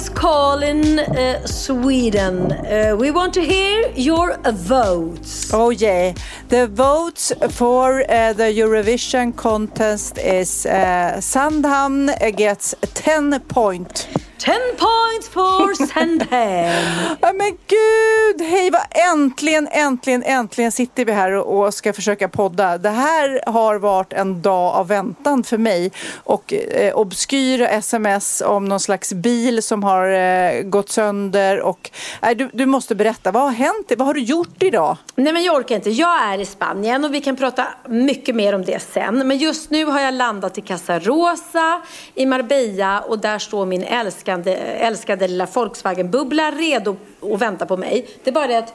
is calling uh, Sweden. Uh, we want to hear your votes. Oh yeah, the votes for uh, the Eurovision contest is uh, Sandhamn gets 10 point. 10 points for Sandhem. Ja, men gud, hej vad äntligen, äntligen, äntligen sitter vi här och, och ska försöka podda. Det här har varit en dag av väntan för mig och eh, obskyra sms om någon slags bil som har eh, gått sönder och eh, du, du måste berätta, vad har hänt? Vad har du gjort idag? Nej men jag orkar inte. Jag är i Spanien och vi kan prata mycket mer om det sen. Men just nu har jag landat i Casa Rosa i Marbella och där står min älskade, älskade lilla Volkswagen-bubbla redo att vänta på mig. Det är bara det att...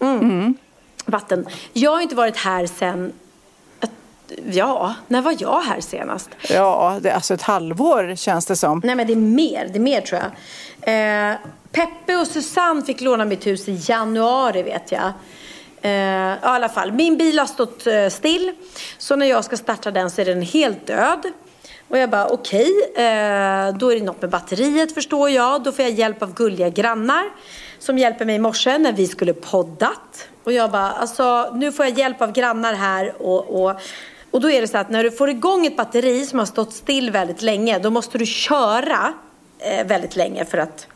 Mm, Vatten. Jag har inte varit här sen... Ja, när var jag här senast? Ja, det är alltså ett halvår känns det som. Nej men det är mer, det är mer tror jag. Eh, Peppe och Susanne fick låna mitt hus i januari vet jag. Eh, I alla fall, min bil har stått eh, still. Så när jag ska starta den så är den helt död. Och jag bara okej, eh, då är det något med batteriet förstår jag. Då får jag hjälp av gulliga grannar som hjälper mig i morse när vi skulle poddat. Och jag bara, alltså nu får jag hjälp av grannar här och, och och då är det så att när du får igång ett batteri som har stått still väldigt länge, då måste du köra eh, väldigt länge för att...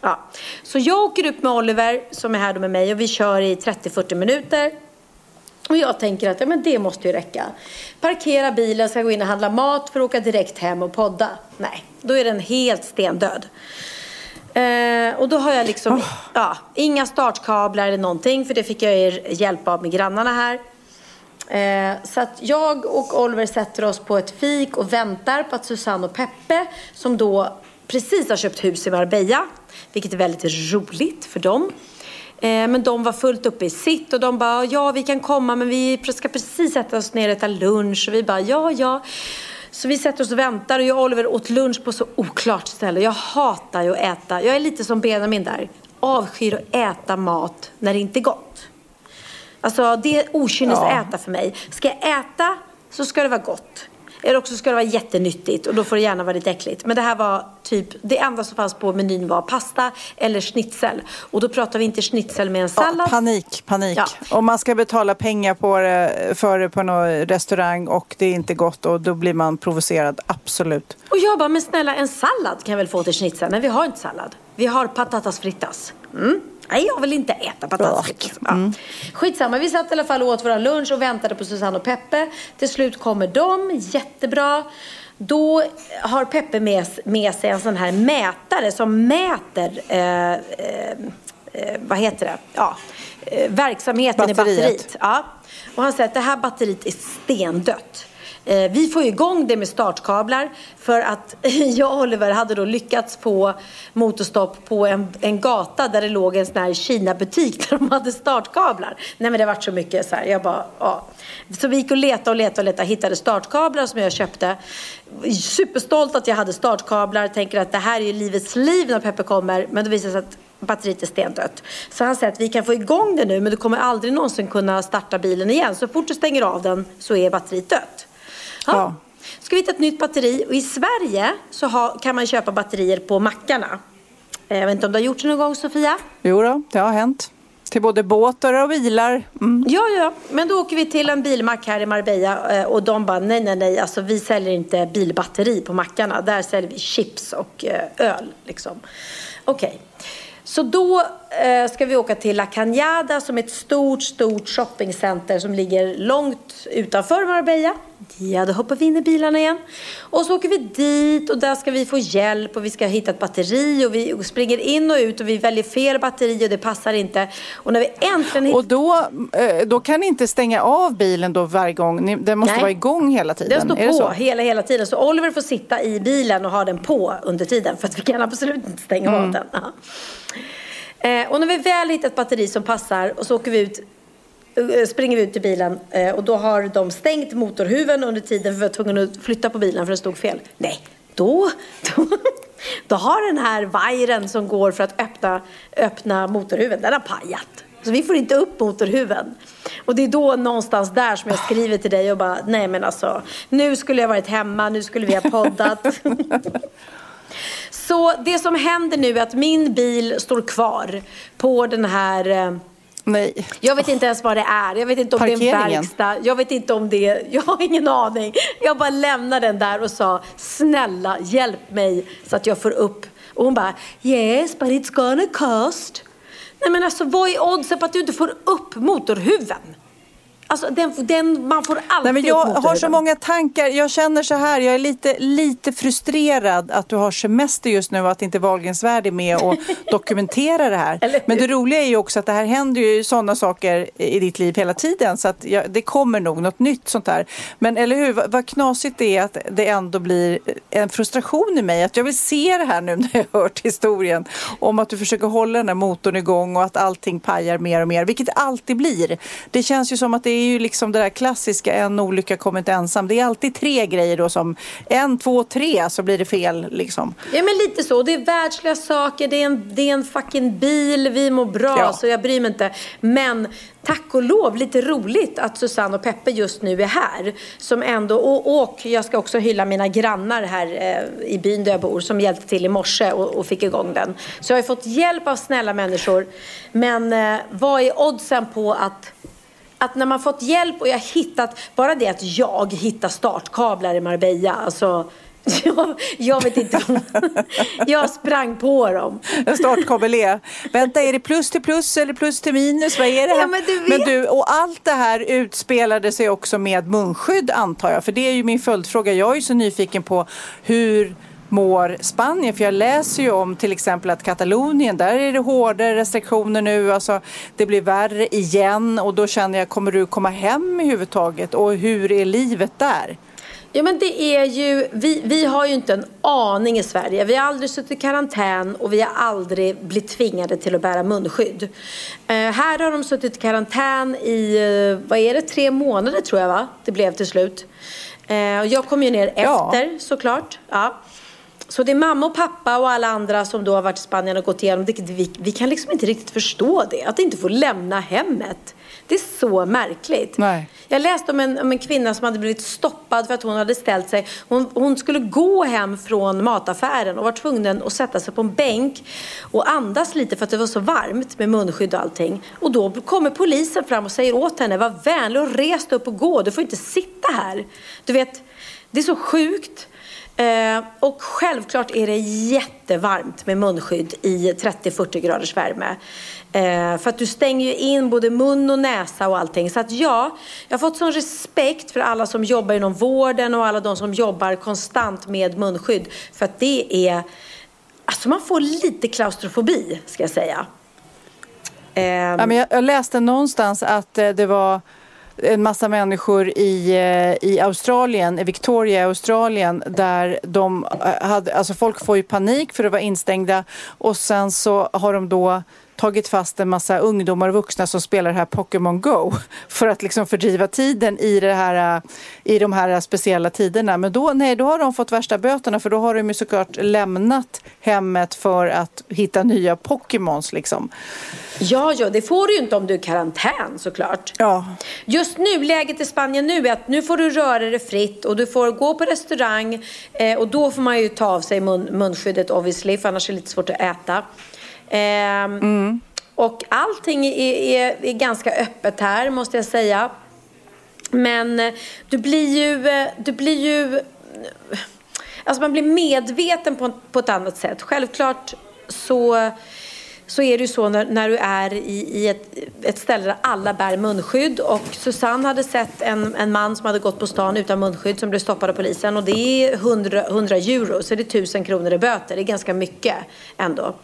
Ja. Så jag åker upp med Oliver som är här med mig och vi kör i 30-40 minuter. Och jag tänker att ja, men det måste ju räcka. Parkera bilen, ska gå in och handla mat för att åka direkt hem och podda. Nej, då är den helt stendöd. Eh, och då har jag liksom ja, inga startkablar eller någonting för det fick jag er hjälp av med grannarna här. Eh, så att jag och Oliver sätter oss på ett fik och väntar på att Susanne och Peppe som då precis har köpt hus i Marbella, vilket är väldigt roligt för dem. Eh, men de var fullt uppe i sitt och de bara, ja vi kan komma men vi ska precis sätta oss ner och äta lunch. Och vi bara, ja ja. Så vi sätter oss och väntar och jag och Oliver åt lunch på så oklart ställe. Jag hatar ju att äta, jag är lite som Benjamin där. Avskyr att äta mat när det inte är gott. Alltså det är okynnes att äta för mig. Ska jag äta så ska det vara gott. Eller också ska det vara jättenyttigt och då får det gärna vara lite äckligt. Men det här var typ, det enda som fanns på menyn var pasta eller schnitzel. Och då pratar vi inte schnitzel med en Ja, sallad. panik, panik. Ja. Om man ska betala pengar på det, för det på någon restaurang och det är inte gott och då blir man provocerad, absolut. Och jag bara, men snälla en sallad kan jag väl få till schnitzel? Nej vi har inte sallad. Vi har patatas fritas. Mm. Nej jag vill inte äta Ugh. fritas. Ja. Skitsamma, vi satt i alla fall och åt vår lunch och väntade på Susanne och Peppe. Till slut kommer de, jättebra. Då har Peppe med, med sig en sån här mätare som mäter eh, eh, eh, vad heter det? Ja, eh, verksamheten Batteriet. i batteriet. Ja. Och han säger att det här batteriet är stendött. Eh, Vi får igång det med startkablar för att jag och Oliver hade då lyckats få motorstopp på en, en gata där det låg en sån här Kina-butik där de hade startkablar. Nej men det vart så mycket så här, jag bara, ja. Så vi gick och letade och letade och letade, hittade startkablar som jag köpte. Superstolt att jag hade startkablar, tänker att det här är ju livets liv när Peppe kommer. Men det visade sig att batteriet är stendött. Så han säger att vi kan få igång det nu men du kommer aldrig någonsin kunna starta bilen igen. Så fort du stänger av den så är batteriet dött. Ja. Ja. Ska vi hitta ett nytt batteri och i Sverige så ha, kan man köpa batterier på mackarna. Eh, Jag vet inte om du har gjort det någon gång Sofia? Jo då, det har hänt. Till både båtar och bilar. Mm. Ja, ja, men då åker vi till en bilmack här i Marbella eh, och de bara nej, nej, nej, alltså vi säljer inte bilbatteri på mackarna. Där säljer vi chips och eh, öl liksom. Okej. Okay. Så då eh, ska vi åka till La Cañada som är ett stort, stort shoppingcenter som ligger långt utanför Marbella. Ja, då hoppar vi in i bilarna igen. Och så åker vi dit och där ska vi få hjälp och vi ska hitta ett batteri och vi springer in och ut och vi väljer fel batteri och det passar inte. Och när vi äntligen hittar... Och då, eh, då kan ni inte stänga av bilen då varje gång? Den måste Nej. vara igång hela tiden? Den står på hela, hela tiden. Så Oliver får sitta i bilen och ha den på under tiden för att vi kan absolut inte stänga mm. av den. Aha. Eh, och när vi väl hittat ett batteri som passar och så åker vi ut Eh, springer vi ut till bilen eh, och då har de stängt motorhuven under tiden för vi var tvungna att flytta på bilen för det stod fel. Nej, då, då, då har den här vajren som går för att öppna, öppna motorhuven, den har pajat. Så vi får inte upp motorhuven. Och det är då någonstans där som jag skriver till dig och bara, nej men alltså, nu skulle jag varit hemma, nu skulle vi ha poddat. Så det som händer nu är att min bil står kvar på den här eh, Nej. Jag vet inte ens vad det är. Jag vet inte om det är en verkstad. Jag vet inte om det är... Jag har ingen aning. Jag bara lämnade den där och sa snälla hjälp mig så att jag får upp. Och hon bara yes but it's gonna cost. Nej men alltså vad är oddsen på att du inte får upp motorhuven? Alltså den, den, man får alltid Nej, Jag har så många tankar. Jag känner så här, jag är lite, lite frustrerad att du har semester just nu och att inte Wahlgrens värld är med och dokumenterar det här. Men det roliga är ju också att det här händer ju sådana saker i ditt liv hela tiden så att jag, det kommer nog något nytt sånt här. Men eller hur, vad, vad knasigt det är att det ändå blir en frustration i mig. Att jag vill se det här nu när jag hört historien om att du försöker hålla den här motorn igång och att allting pajar mer och mer, vilket det alltid blir. Det känns ju som att det är ju liksom det där klassiska, en olycka kommer inte ensam. Det är alltid tre grejer då som en, två, tre så blir det fel liksom. Ja men lite så. Det är världsliga saker, det är en, det är en fucking bil, vi mår bra ja. så jag bryr mig inte. Men tack och lov lite roligt att Susanne och Peppe just nu är här. Som ändå, och, och jag ska också hylla mina grannar här eh, i byn där jag bor som hjälpte till i morse och, och, fick igång den. Så jag har fått hjälp av snälla människor. Men eh, vad är oddsen på att att när man fått hjälp och jag hittat, bara det att jag hittar startkablar i Marbella, alltså jag, jag vet inte. jag sprang på dem. En startkabel är. Vänta, är det plus till plus eller plus till minus? Vad är det? Ja, men, du vet. men du, och allt det här utspelade sig också med munskydd antar jag. För det är ju min följdfråga. Jag är ju så nyfiken på hur mår Spanien? För jag läser ju om till exempel att Katalonien, där är det hårdare restriktioner nu. Alltså, det blir värre igen och då känner jag, kommer du komma hem överhuvudtaget? Och hur är livet där? Ja men det är ju, vi, vi har ju inte en aning i Sverige. Vi har aldrig suttit i karantän och vi har aldrig blivit tvingade till att bära munskydd. Uh, här har de suttit i karantän i, uh, vad är det, tre månader tror jag va? Det blev till slut. Uh, jag kom ju ner ja. efter såklart. Ja. Så det är mamma och pappa och alla andra som då har varit i Spanien och gått igenom det. Vi, vi kan liksom inte riktigt förstå det. Att inte få lämna hemmet. Det är så märkligt. Nej. Jag läste om en, om en kvinna som hade blivit stoppad för att hon hade ställt sig. Hon, hon skulle gå hem från mataffären och var tvungen att sätta sig på en bänk och andas lite för att det var så varmt med munskydd och allting. Och då kommer polisen fram och säger åt henne, var vänlig och res upp och gå. Du får inte sitta här. Du vet, det är så sjukt. Eh, och självklart är det jättevarmt med munskydd i 30-40 graders värme. Eh, för att du stänger ju in både mun och näsa och allting. Så att ja, jag har fått sån respekt för alla som jobbar inom vården och alla de som jobbar konstant med munskydd. För att det är, alltså man får lite klaustrofobi ska jag säga. Eh, ja, men jag, jag läste någonstans att eh, det var en massa människor i, eh, i Australien, i Victoria i Australien, där de eh, hade, alltså folk får ju panik för att vara instängda. Och sen så har de då tagit fast en massa ungdomar och vuxna som spelar det här Pokémon Go för att liksom fördriva tiden i, det här, i de här speciella tiderna. Men då, nej, då har de fått värsta böterna för då har de ju såklart lämnat hemmet för att hitta nya Pokémons liksom. Ja, ja, det får du ju inte om du är i karantän såklart. Ja. Just nu, läget i Spanien nu är att nu får du röra dig fritt och du får gå på restaurang eh, och då får man ju ta av sig mun, munskyddet obviously för annars är det lite svårt att äta. Eh, mm. Och allting är, är, är ganska öppet här måste jag säga. Men eh, du blir ju, eh, du blir ju Alltså man blir medveten på, på ett annat sätt. Självklart så, så är det ju så när, när du är i, i ett, ett ställe där alla bär munskydd. Och Susanne hade sett en, en man som hade gått på stan utan munskydd som blev stoppad av polisen. Och det är 100, 100 euro, så det är 1000 kronor i böter. Det är ganska mycket ändå.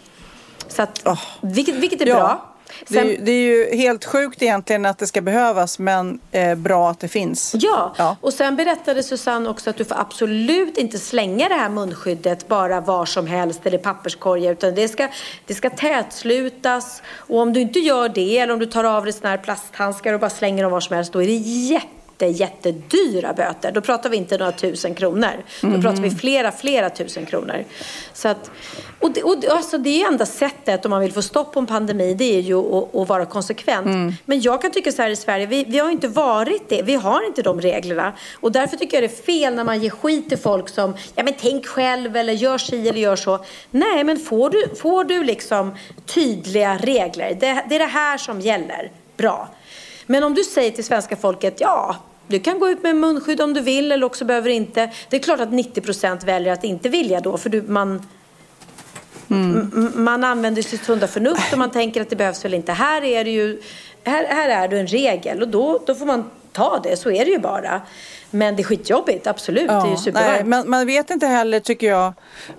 Så att, oh. vilket, vilket är ja. bra. Sen, det, är ju, det, är ju, helt sjukt egentligen att det ska behövas men eh, bra att det finns. Ja. ja, och sen berättade Susanne också att du får absolut inte slänga det här munskyddet bara var som helst eller i papperskorgar utan det ska, det ska tätslutas och om du inte gör det eller om du tar av dig såna här plasthandskar och bara slänger dem var som helst då är det jätte jätte, jättedyra böter. Då pratar vi inte några tusen kronor. Då mm. pratar vi flera, flera tusen kronor. Så att, och det, och alltså det enda sättet om man vill få stopp på en pandemi det är ju att, att vara konsekvent. Mm. Men jag kan tycka så här i Sverige, vi, vi har inte varit det. Vi har inte de reglerna. Och därför tycker jag det är fel när man ger skit till folk som, ja men tänk själv eller gör si eller gör så. Nej, men får du, får du liksom tydliga regler, det, det är det här som gäller, bra. Men om du säger till svenska folket, ja, du kan gå ut med munskydd om du vill eller också behöver inte. Det är klart att 90% väljer att inte vilja då för du, man, mm. man använder sitt sunda förnuft och man tänker att det behövs väl inte. Här är det ju, här, här är det en regel och då, då får man ta det, så är det ju bara. Men det är skitjobbigt, absolut. Ja, det är ju nej, man, man vet inte heller, tycker jag,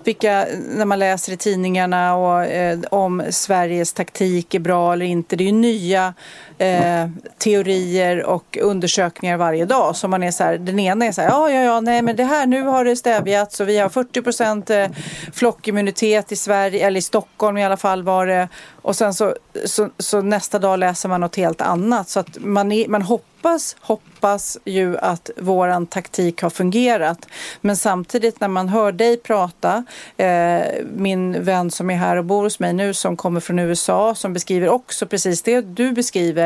vilka, när man läser i tidningarna och, eh, om Sveriges taktik är bra eller inte. Det är ju nya eh, teorier och undersökningar varje dag. Så man är så här, den ena är så här, ja, ja, ja, nej, men det här, nu har det stävjats och vi har 40 procent eh, flockimmunitet i Sverige, eller i Stockholm i alla fall var det. Och sen så, så, så nästa dag läser man något helt annat. Så att man, är, man hoppas, hoppas ju att våran taktik har fungerat. Men samtidigt när man hör dig prata, eh, min vän som är här och bor hos mig nu som kommer från USA som beskriver också precis det du beskriver.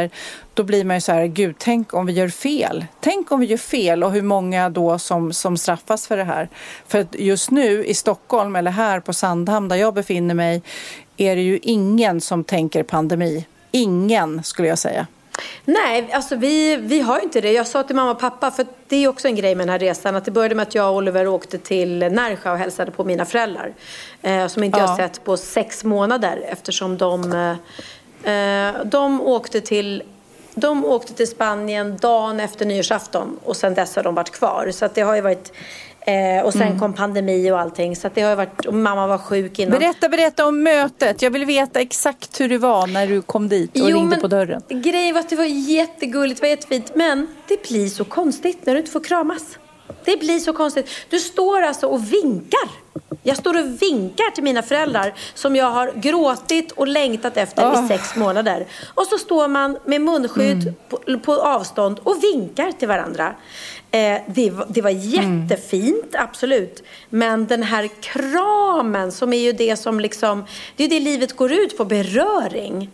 Då blir man ju så här, gud tänk om vi gör fel. Tänk om vi gör fel och hur många då som, som straffas för det här. För att just nu i Stockholm eller här på Sandhamn där jag befinner mig är det ju ingen som tänker pandemi. Ingen skulle jag säga. Nej, alltså vi, vi har ju inte det. Jag sa till mamma och pappa, för det är också en grej med den här resan, att det började med att jag och Oliver åkte till Närsjö och hälsade på mina föräldrar. Eh, som inte ja. jag sett på sex månader eftersom de, eh, de åkte till de åkte till Spanien dagen efter nyårsafton och sen dess har de varit kvar. Så det har ju varit Eh, och sen mm. kom pandemi och allting. Så det har varit, mamma var sjuk innan. Berätta, berätta om mötet. Jag vill veta exakt hur det var när du kom dit och jo, ringde men, på dörren. Grejen var att det var jättegulligt, det var jättefint. Men det blir så konstigt när du inte får kramas. Det blir så konstigt. Du står alltså och vinkar. Jag står och vinkar till mina föräldrar som jag har gråtit och längtat efter oh. i sex månader. Och så står man med munskydd mm. på, på, avstånd och vinkar till varandra. Eh, det, det, var jättefint, mm. absolut. Men den här kramen som är ju det som liksom, det är det livet går ut på, beröring.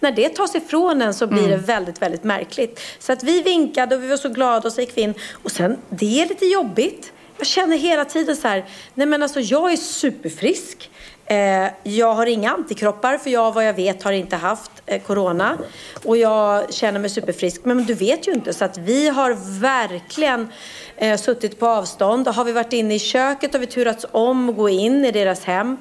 När det tas ifrån en så blir mm. det väldigt, väldigt märkligt. Så att vi vinkade och vi var så glada och så gick vi in. Och sen, det är lite jobbigt. Jag känner hela tiden så här, nej men alltså jag är superfrisk. Eh, jag har inga antikroppar för jag vad jag vet har inte haft eh, corona. Och jag känner mig superfrisk. Men du vet ju inte. Så att vi har verkligen eh, suttit på avstånd. Har vi varit inne i köket har vi turats om att gå in i deras hem.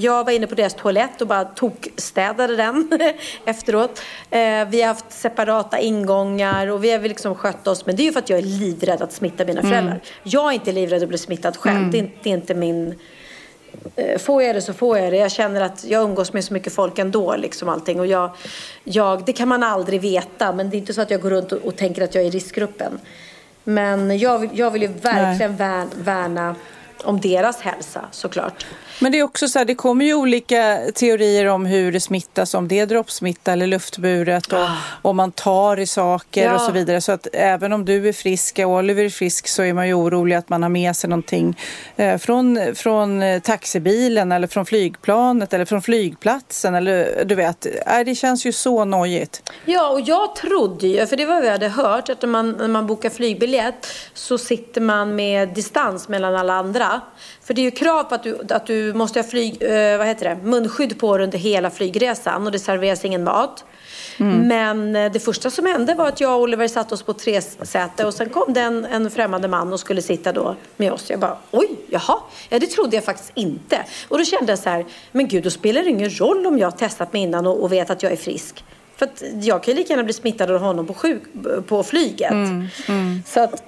Jag var inne på deras toalett och bara tokstädade den efteråt. Eh, vi har haft separata ingångar och vi har liksom skött oss. Men det är ju för att jag är livrädd att smitta mina mm. föräldrar. Jag är inte livrädd att bli smittad själv. Mm. Det, är, det är inte min... Eh, får jag det så får jag det. Jag känner att jag umgås med så mycket folk ändå. Liksom allting. Och jag, jag, det kan man aldrig veta. Men det är inte så att jag går runt och, och tänker att jag är i riskgruppen. Men jag, jag vill ju verkligen Nej. värna om deras hälsa såklart. Men det är också så här, det kommer ju olika teorier om hur det smittas, om det är droppsmitta eller luftburet och ah. om man tar i saker ja. och så vidare. Så att även om du är frisk och Oliver är frisk så är man ju orolig att man har med sig någonting eh, från, från eh, taxibilen eller från flygplanet eller från flygplatsen eller du vet. Eh, det känns ju så nojigt. Ja, och jag trodde ju, för det var vad vi hade hört, att när man, när man bokar flygbiljett så sitter man med distans mellan alla andra. För det är ju krav på att du, att du måste ha flyg, eh, vad heter det, munskydd på dig under hela flygresan och det serveras ingen mat. Mm. Men eh, det första som hände var att jag och Oliver satte oss på tre säte och sen kom det en, en främmande man och skulle sitta då med oss. Jag bara, oj, jaha, ja det trodde jag faktiskt inte. Och då kände jag så här, men gud, då spelar det ingen roll om jag har testat mig innan och, och vet att jag är frisk. För att jag kan ju lika gärna bli smittad av honom på, sjuk, på flyget. Mm, mm. Så att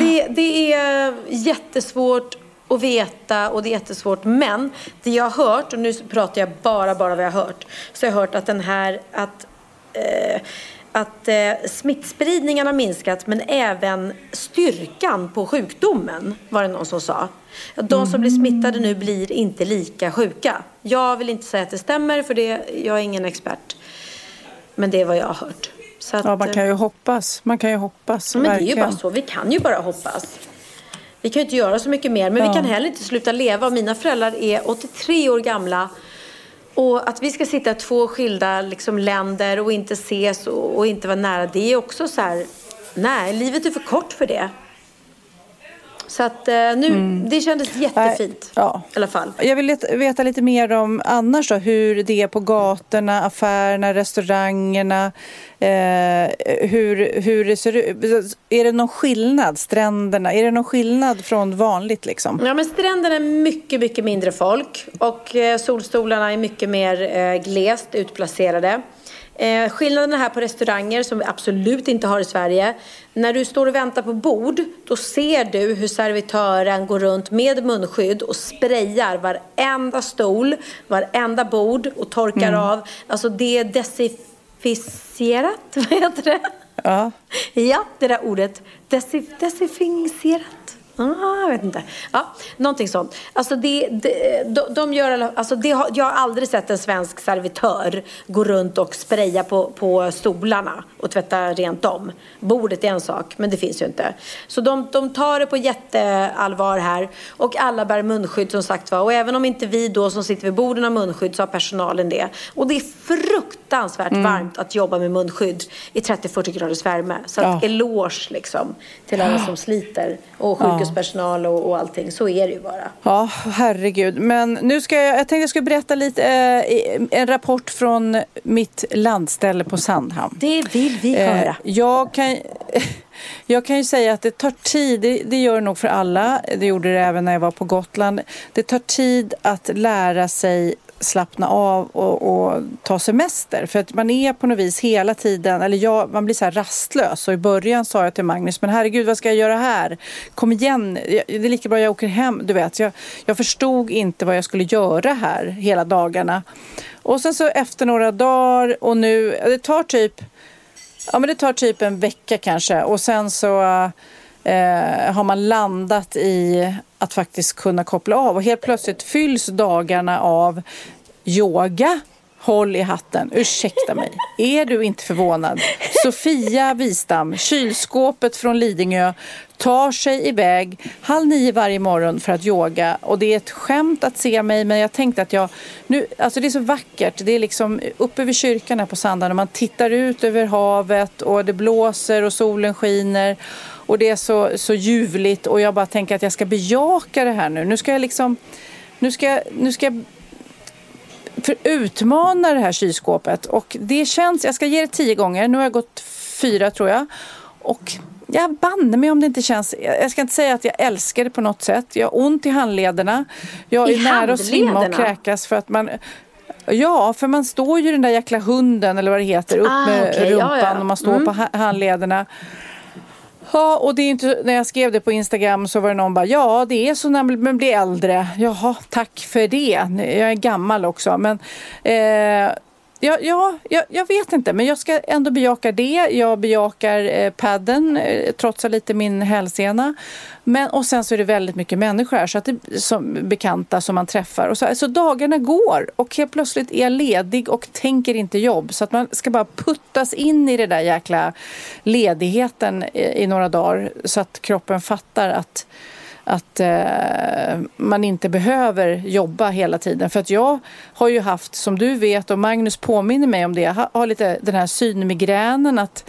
det, det är jättesvårt att veta och det är jättesvårt. Men det jag har hört, och nu pratar jag bara, bara vad jag har hört. Så jag har hört att den här, att eh, att eh, smittspridningen har minskat men även styrkan på sjukdomen var det någon som sa. De som blir smittade nu blir inte lika sjuka. Jag vill inte säga att det stämmer för det, jag är ingen expert. Men det är vad jag har hört. Att, ja, man kan ju hoppas. Man kan ju hoppas. Men verkligen. det är ju bara så. Vi kan ju bara hoppas. Vi kan ju inte göra så mycket mer. Men ja. vi kan heller inte sluta leva. Mina föräldrar är 83 år gamla. Och att vi ska sitta i två skilda liksom, länder och inte ses och, och, inte vara nära. Det är också så här. Nej, livet är för kort för det. Så att eh, nu, mm. det kändes jättefint ja. i alla fall. Jag vill veta lite mer om annars då, hur det är på gatorna, affärerna, restaurangerna. Eh, hur, hur det ser ut. Är det någon skillnad, stränderna? Är det någon skillnad från vanligt liksom? Ja, men stränderna är mycket, mycket mindre folk och eh, solstolarna är mycket mer eh, glest utplacerade. Eh, skillnaden här på restauranger som vi absolut inte har i Sverige. När du står och väntar på bord då ser du hur servitören går runt med munskydd och sprayar varenda stol, varenda bord och torkar mm. av. Alltså det är desinficerat, vad heter det? Ja. Ja, det där ordet. desinficerat. Ah, jag vet inte. Ja, någonting sånt. Alltså det, det, de, de gör, alltså det jag har aldrig sett en svensk servitör gå runt och spraya på, på stolarna och tvätta rent dem. Bordet är en sak, men det finns ju inte. Så de, de tar det på jätteallvar här och alla bär munskydd som sagt var. Och även om inte vi då som sitter vid borden har munskydd så har personalen det. Och det är fruktansvärt mm. varmt att jobba med munskydd i 30-40 graders värme. Så ja. eloge liksom till alla som sliter och sjukhus sjukhuspersonal och, och allting. Så är det ju bara. Ja, herregud. Men nu ska jag, jag tänkte jag skulle berätta lite, eh, en rapport från mitt landställe på Sandhamn. Det vill vi eh, höra. Jag kan, jag kan ju säga att det tar tid, det, det gör det nog för alla, det gjorde det även när jag var på Gotland. Det tar tid att lära sig slappna av och, och, ta semester. För att man är på något vis hela tiden, eller jag, man blir så här rastlös. Och i början sa jag till Magnus, men herregud vad ska jag göra här? Kom igen, det är lika bra jag åker hem. Du vet, jag, jag förstod inte vad jag skulle göra här hela dagarna. Och sen så efter några dagar och nu, det tar typ, ja men det tar typ en vecka kanske. Och sen så eh, har man landat i att faktiskt kunna koppla av. Och helt plötsligt fylls dagarna av yoga, Håll i hatten. Ursäkta mig. Är du inte förvånad? Sofia Wistam, kylskåpet från Lidingö, tar sig iväg halv nio varje morgon för att yoga. Och det är ett skämt att se mig, men jag tänkte att jag... Nu, alltså det är så vackert. Det är liksom uppe vid kyrkan här på Sandhamn och man tittar ut över havet och det blåser och solen skiner. Och det är så, så ljuvligt och jag bara tänker att jag ska bejaka det här nu. Nu ska jag liksom... Nu ska, nu ska jag för utmana det här kylskåpet. Och det känns, jag ska ge det tio gånger, nu har jag gått fyra tror jag. Och jag banne mig om det inte känns, jag ska inte säga att jag älskar det på något sätt. Jag har ont i handlederna. Jag är I nära att svimma och kräkas för att man Ja, för man står ju den där jäkla hunden eller vad det heter upp ah, med okay. rumpan ja, ja. och man står mm. på handlederna. Ja, och det är inte, när jag skrev det på Instagram så var det någon bara, ja det är så när man blir äldre. Jaha, tack för det. Jag är gammal också. Men eh, Ja, ja jag, jag, vet inte, men jag ska ändå bejaka det. Jag bejakar eh, padden, eh, trotsar lite min hälsena. Men, och sen så är det väldigt mycket människor här, så att det, som, bekanta som man träffar. Och så, så dagarna går och helt plötsligt är jag ledig och tänker inte jobb. Så att man ska bara puttas in i den där jäkla ledigheten i, i några dagar så att kroppen fattar att att eh, man inte behöver jobba hela tiden. För att jag har ju haft, som du vet och Magnus påminner mig om det, jag har lite den här synmigränen att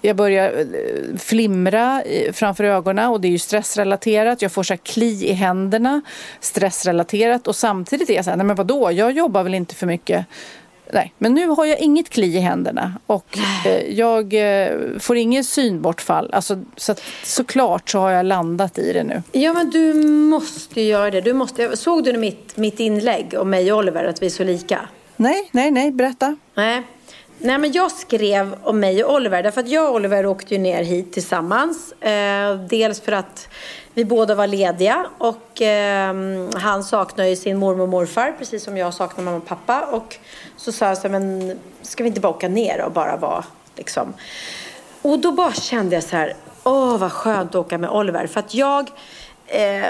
jag börjar eh, flimra framför ögonen och det är ju stressrelaterat. Jag får så kli i händerna, stressrelaterat och samtidigt är jag så här, nej men vadå, jag jobbar väl inte för mycket. Nej, men nu har jag inget kli i händerna och eh, jag eh, får inget synbortfall. Alltså, så att, såklart så har jag landat i det nu. Ja, men du måste göra det. Du måste, såg du mitt, mitt inlägg om mig och Oliver, att vi är så lika? Nej, nej, nej, berätta. Nej. Nej, men jag skrev om mig och Oliver därför att jag och Oliver åkte ju ner hit tillsammans. Eh, dels för att vi båda var lediga och eh, han saknade ju sin mormor och morfar precis som jag saknar mamma och pappa. Och så sa jag så här, men ska vi inte bara åka ner och bara vara liksom. Och då bara kände jag så här, åh vad skönt att åka med Oliver. För att jag, eh,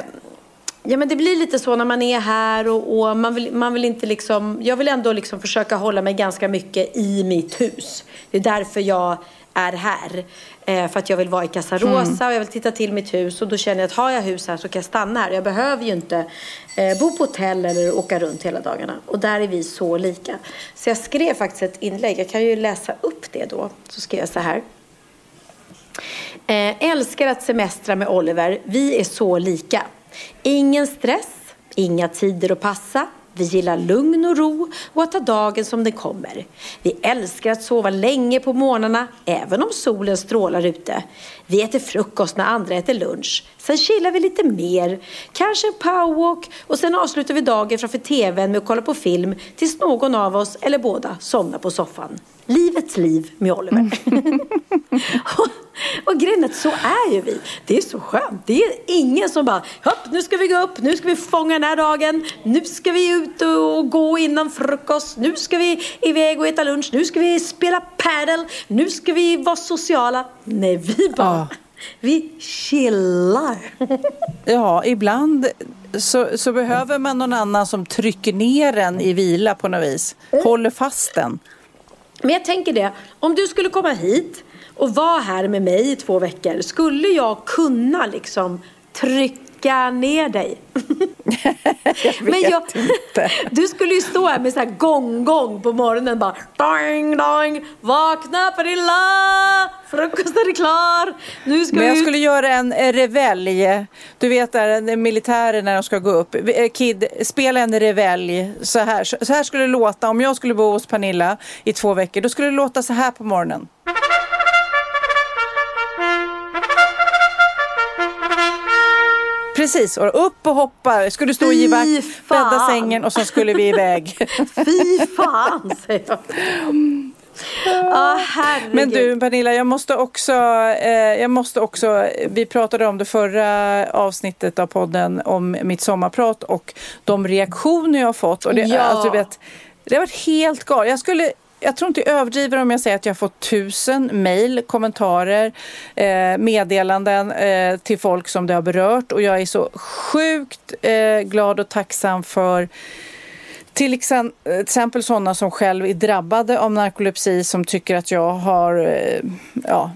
ja men det blir lite så när man är här och, och, man, vill, man vill inte liksom, jag vill ändå liksom försöka hålla mig ganska mycket i mitt hus. Det är därför jag är här. Eh, för att jag vill vara i Casarosa mm. och jag vill titta till mitt hus. Och då känner jag att har jag hus här så kan jag stanna här. Jag behöver ju inte eh, bo på hotell eller åka runt hela dagarna. Och där är vi så lika. Så jag skrev faktiskt ett inlägg. Jag kan ju läsa upp det då. Så skrev jag så här. Eh, älskar att semestra med Oliver. Vi är så lika. Ingen stress, inga tider att passa, vi gillar lugn och ro och att ta dagen som den kommer. Vi älskar att sova länge på morgnarna, även om solen strålar ute. Vi äter frukost när andra äter lunch. Sen chillar vi lite mer, kanske en powerwalk och sen avslutar vi dagen framför tvn med att kolla på film tills någon av oss, eller båda, somnar på soffan. Livets liv med Oliver. Mm. och, och grejen är att så är ju vi. Det är så skönt. Det är ingen som bara, hopp, nu ska vi gå upp, nu ska vi fånga den här dagen, nu ska vi ut och gå innan frukost, nu ska vi iväg och äta lunch, nu ska vi spela padel, nu ska vi vara sociala. Nej, vi bara ja. Vi chillar. ja, ibland så, så, behöver man någon annan som trycker ner en i vila på något vis. Mm. Håller fast den. Men jag tänker det, om du skulle komma hit och vara här med mig i två veckor, skulle jag kunna liksom trycka ner dig? jag Men jag, inte. Du skulle ju stå här med så här gong-gong på morgonen bara doing, doing, vakna Pernilla, frukosten är klar, nu ska Men jag ut. skulle göra en revelj, du vet där militären när de ska gå upp. Eh, Kid, spela en revelj så här. Så här skulle det låta om jag skulle bo hos Pernilla i två veckor. Då skulle det låta så här på morgonen. Precis, och upp och hoppa. Skulle stå och ge vakt, bädda sängen och så skulle vi iväg. Fy fan, säger jag. Ah, Men du Pernilla, jag måste också, eh, jag måste också, vi pratade om det förra avsnittet av podden om mitt sommarprat och de reaktioner jag har fått. Och det, ja. alltså, vet, det har varit helt galet. Jag skulle jag tror inte jag överdriver om jag säger att jag fått tusen mejl, kommentarer, eh, meddelanden eh, till folk som det har berört och jag är så sjukt eh, glad och tacksam för till exempel sådana som själv är drabbade av narkolepsi som tycker att jag har eh, ja,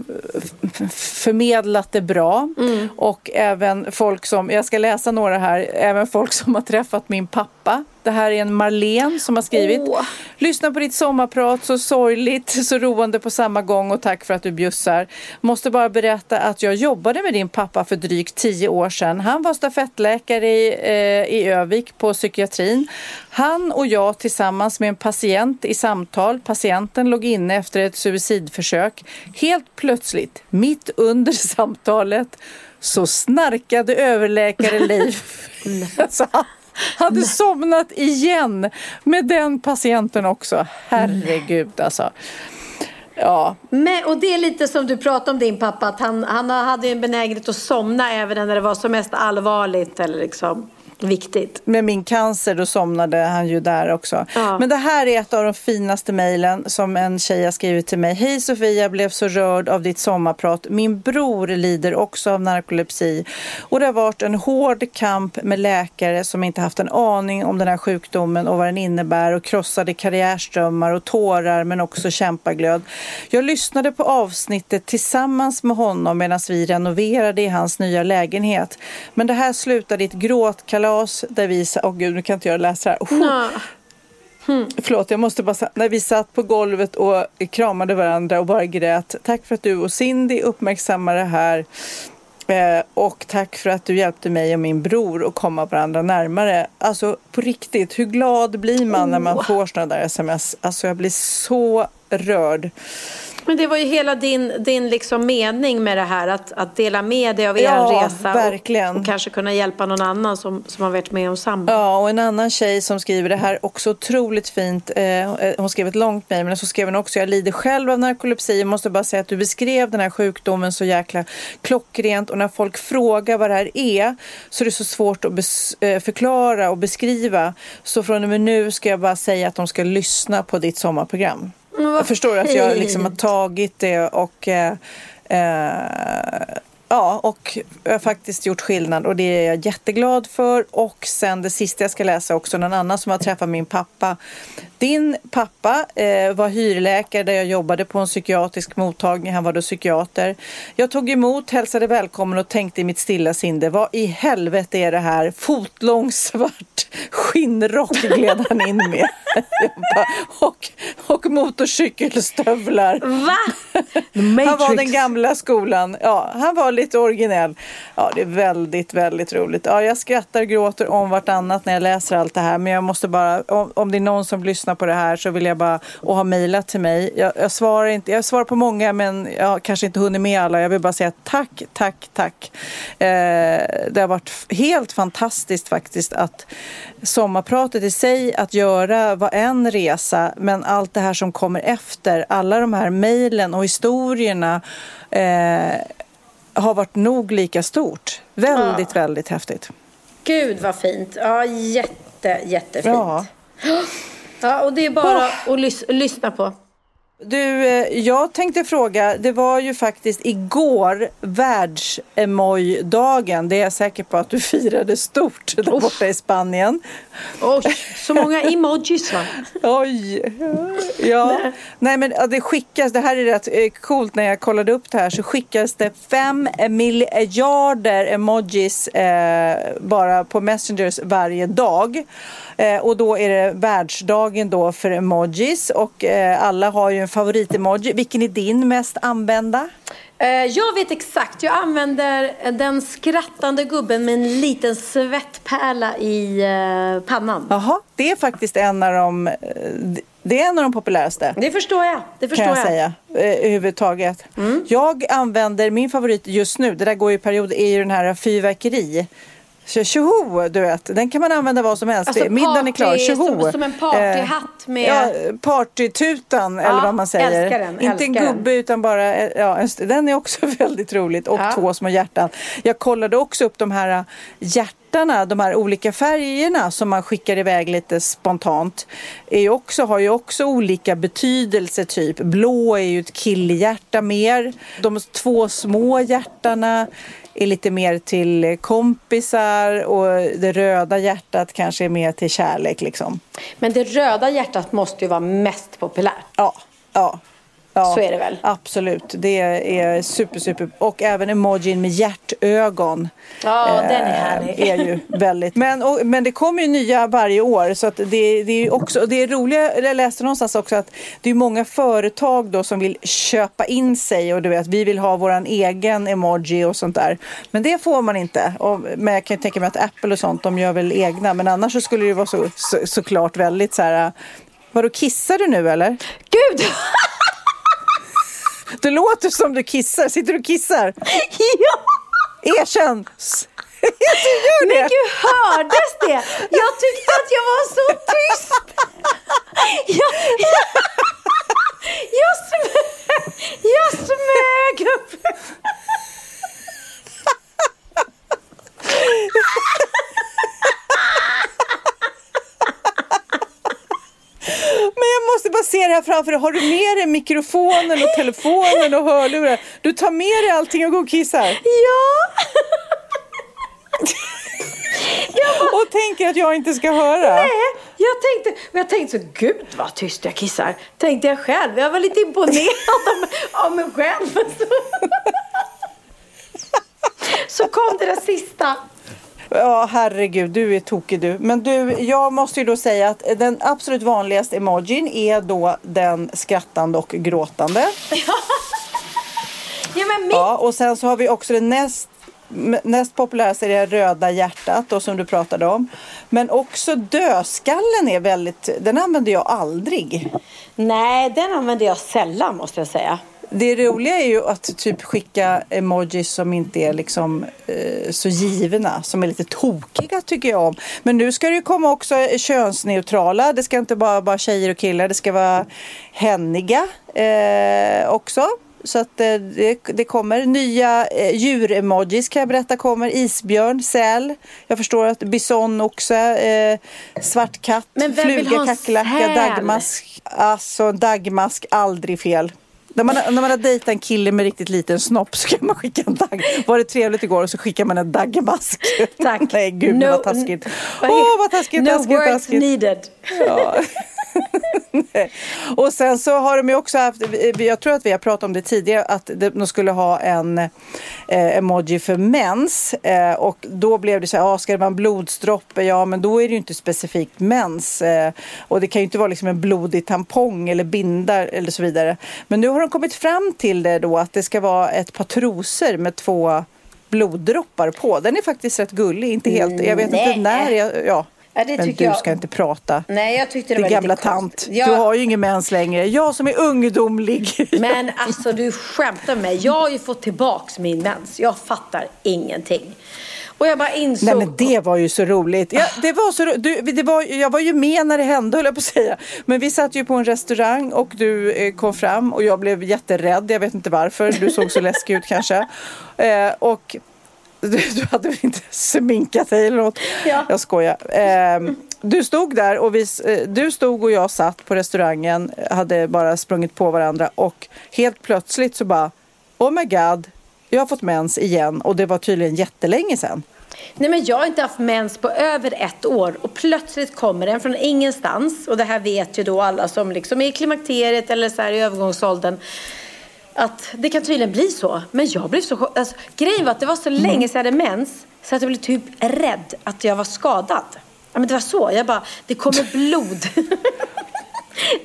förmedlat det bra. Mm. Och även folk som, jag ska läsa några här, även folk som har träffat min pappa det här är en Marlene som har skrivit. Oh. Lyssna på ditt sommarprat, så sorgligt, så roande på samma gång och tack för att du bjussar. Måste bara berätta att jag jobbade med din pappa för drygt tio år sedan. Han var stafettläkare i, eh, i Övik på psykiatrin. Han och jag tillsammans med en patient i samtal. Patienten låg inne efter ett suicidförsök. Helt plötsligt, mitt under samtalet, så snarkade överläkare Leif. alltså, hade somnat igen med den patienten också. Herregud alltså. Ja. Men, och det är lite som du pratade om din pappa, att han, han hade en benägenhet att somna även när det var som mest allvarligt. Eller liksom viktigt. Med min cancer då somnade han ju där också. Ja. Men det här är ett av de finaste mejlen som en tjej har skrivit till mig. Hej Sofia, blev så rörd av ditt sommarprat. Min bror lider också av narkolepsi och det har varit en hård kamp med läkare som inte haft en aning om den här sjukdomen och vad den innebär och krossade karriärströmmar och tårar men också kämpaglöd. Jag lyssnade på avsnittet tillsammans med honom medan vi renoverade i hans nya lägenhet. Men det här slutade i ett gråtkalas kalas där vi... Åh oh gud, nu kan inte jag läsa det här. Oh. Förlåt, jag måste bara sa- När vi satt på golvet och kramade varandra och bara grät. Tack för att du och Cindy uppmärksammar det här. Eh, och tack för att du hjälpte mig och min bror att komma varandra närmare. Alltså på riktigt, hur glad blir man när man får sådana där sms? Alltså jag blir så rörd. Men det var ju hela din, din liksom mening med det här. Att, att dela med dig av er Ja, resa. verkligen. Och, och kanske kunna hjälpa någon annan som, som har varit med om samma. Ja, och en annan tjej som skriver det här också otroligt fint. Eh, hon skrev ett långt mejl, men så skrev hon också jag lider själv av narkolepsi. Jag måste bara säga att du beskrev den här sjukdomen så jäkla klockrent och när folk frågar vad det här är så är det så svårt att eh, förklara och beskriva. Så från och med nu ska jag bara säga att de ska lyssna på ditt sommarprogram. Jag förstår att jag liksom har tagit det och eh, eh, Ja, och jag har faktiskt gjort skillnad och det är jag jätteglad för. Och sen det sista jag ska läsa också, någon annan som har träffat min pappa. Din pappa eh, var hyrläkare där jag jobbade på en psykiatrisk mottagning. Han var då psykiater. Jag tog emot, hälsade välkommen och tänkte i mitt stilla sinne, vad i helvete är det här? Fotlång svart skinnrock gled han in med. Och, och motorcykelstövlar. Va? Han var den gamla skolan. Ja, han var Väldigt originell. Ja, det är väldigt, väldigt roligt. Ja, jag skrattar och gråter om vartannat när jag läser allt det här. Men jag måste bara, om, om det är någon som lyssnar på det här så vill jag bara, och har mejlat till mig. Jag, jag, svarar inte, jag svarar på många men jag har kanske inte hunnit med alla. Jag vill bara säga tack, tack, tack. Eh, det har varit helt fantastiskt faktiskt att sommarpratet i sig, att göra var en resa, men allt det här som kommer efter, alla de här mejlen och historierna eh, har varit nog lika stort. Väldigt, väldigt häftigt. Gud vad fint. Ja, jätte, jättefint. Ja. Ja, och det är bara att lys- lyssna på. Du, eh, jag tänkte fråga, det var ju faktiskt igår världsemoj-dagen. Det är jag säker på att du firade stort där borta i Spanien. Oj, så många emojis va? Oj! Ja. Nej men ja, det skickas, det här är rätt eh, coolt när jag kollade upp det här så skickas det fem miljarder emojis eh, bara på Messengers varje dag. Eh, och då är det världsdagen då för emojis och eh, alla har ju en favoritemoji. Vilken är din mest använda? Eh, Jag vet exakt. Jag använder den skrattande gubben med en liten svettpärla i eh, pannan. Jaha, det är faktiskt en av de, eh, det är en av de populäraste. Det förstår jag. Det förstår kan jag, säga. Eh, överhuvudtaget. Jag använder, min favorit just nu, det där går i period, är ju den här fyrverkeri. Tjoho, du vet. Den kan man använda vad som helst. Alltså Middagen är klar. Tjoho. som- som en partyhatt med- Ja, partytutan eller vad man säger. älskar den, Inte en älskar den. gubbe utan bara, eh, ja, en den är också väldigt roligt. Och Ja. två små hjärtan. Jag kollade också upp de här eh, hjärtarna, de här olika färgerna som man skickar iväg lite spontant. Är också, har ju också olika betydelse typ. Blå är ju ett killhjärta mer. De två små hjärtarna är lite mer till kompisar och det röda hjärtat kanske är mer till kärlek liksom. Men det röda hjärtat måste ju vara mest populärt. Ja, ja. Ja Så är det väl? Absolut, det är super, super. Och även emojin med hjärtögon. Ja, eh, den är härlig. är ju väldigt. Men, och, men det kommer ju nya varje år så att det, det är också, det är roliga, jag läste någonstans också att det är många företag då som vill köpa in sig och du vet, vi vill ha våran egen emoji och sånt där. Men det får man inte. Och, men jag kan ju tänka mig att Apple och sånt, de gör väl egna. Men annars så skulle det ju vara så, så, såklart väldigt så här, vadå kissar du nu eller? Gud! Det låter som du kissar. Sitter du och kissar? ja! Erkänn! du gör det! Men gud, hördes det? Jag tyckte att jag var så tyst. Jag, jag, jag, smög, jag smög upp. Men jag måste bara se det här framför dig. Har du med dig mikrofonen och telefonen och hörlurar? Du tar med dig allting och går och kissar? Ja! Och tänker att jag inte ska höra? Nej, jag tänkte, jag tänkte så, gud vad tyst jag kissar. Tänkte jag själv. Jag var lite imponerad av, av mig själv. Så, så kom det där sista. Ja, herregud, du är tokig du. Men du, jag måste ju då säga att den absolut vanligaste emojin är då den skrattande och gråtande. Ja, men mitt... Ja, och sen så har vi också den näst Näst populäraste är det röda hjärtat då, som du pratade om. Men också dödskallen är väldigt, den använder jag aldrig. Nej, den använder jag sällan måste jag säga. Det roliga är ju att typ skicka emojis som inte är liksom eh, så givna, som är lite tokiga tycker jag om. Men nu ska det ju komma också könsneutrala. Det ska inte bara vara tjejer och killar, det ska vara henniga eh, också. Så att eh, det, det kommer nya eh, djuremojis kan jag berätta kommer. Isbjörn, säl. Jag förstår att bison, oxe, eh, svart katt, fluga, kackerlacka, dagmask. Alltså dagmask, aldrig fel. När man, när man har dejtat en kille med riktigt liten snopp så kan man skicka en dag. Var det trevligt igår och så skickar man en dagmask. Tack. Nej gud No- vad taskigt. Åh är- vad taskigt, No taskigt, words taskigt. needed. Ja. Och sen så har de ju också haft, jag tror att vi har pratat om det tidigare, att de skulle ha en eh, emoji för mens. Eh, och då blev det så här, ah, ska det vara en blodsdroppe? Ja, men då är det ju inte specifikt mens. Eh, och det kan ju inte vara liksom en blodig tampong eller bindar eller så vidare. Men nu har de kommit fram till det då att det ska vara ett par trosor med två bloddroppar på. Den är faktiskt rätt gullig, inte helt, jag vet Nej. inte när jag, ja. Ja, men du jag- ska inte prata. Nej, jag tyckte det Din gamla tant. konstigt. Ja, Du har ju ingen mens längre. Jag som är ungdomlig. Men alltså du skämtar med mig. Jag har ju fått tillbaks min mens. Jag fattar ingenting. Och jag bara insåg... Nej men det var ju så roligt. Ja, det var så, du, det var, jag var ju med när det hände höll jag på att säga. Men vi satt ju på en restaurang och du eh, kom fram och jag blev jätterädd. Jag vet inte varför. Du såg så läskig ut kanske. Eh, och du, du hade väl inte sminkat dig eller något? Ja. Jag skojar. Eh, du stod där och vi, eh, du stod och jag satt på restaurangen. Hade bara sprungit på varandra och helt plötsligt så bara Oh my god. Jag har fått mens igen och det var tydligen jättelänge sedan. Nej men jag har inte haft mens på över ett år och plötsligt kommer den från ingenstans. Och det här vet ju då alla som liksom är i klimakteriet eller så här i övergångsåldern. Att det kan tydligen bli så. Men jag blev så alltså, Grejen var att det var så länge sedan jag hade mens så att jag blev typ rädd att jag var skadad. Ja, men det var så. Jag bara, det kommer blod.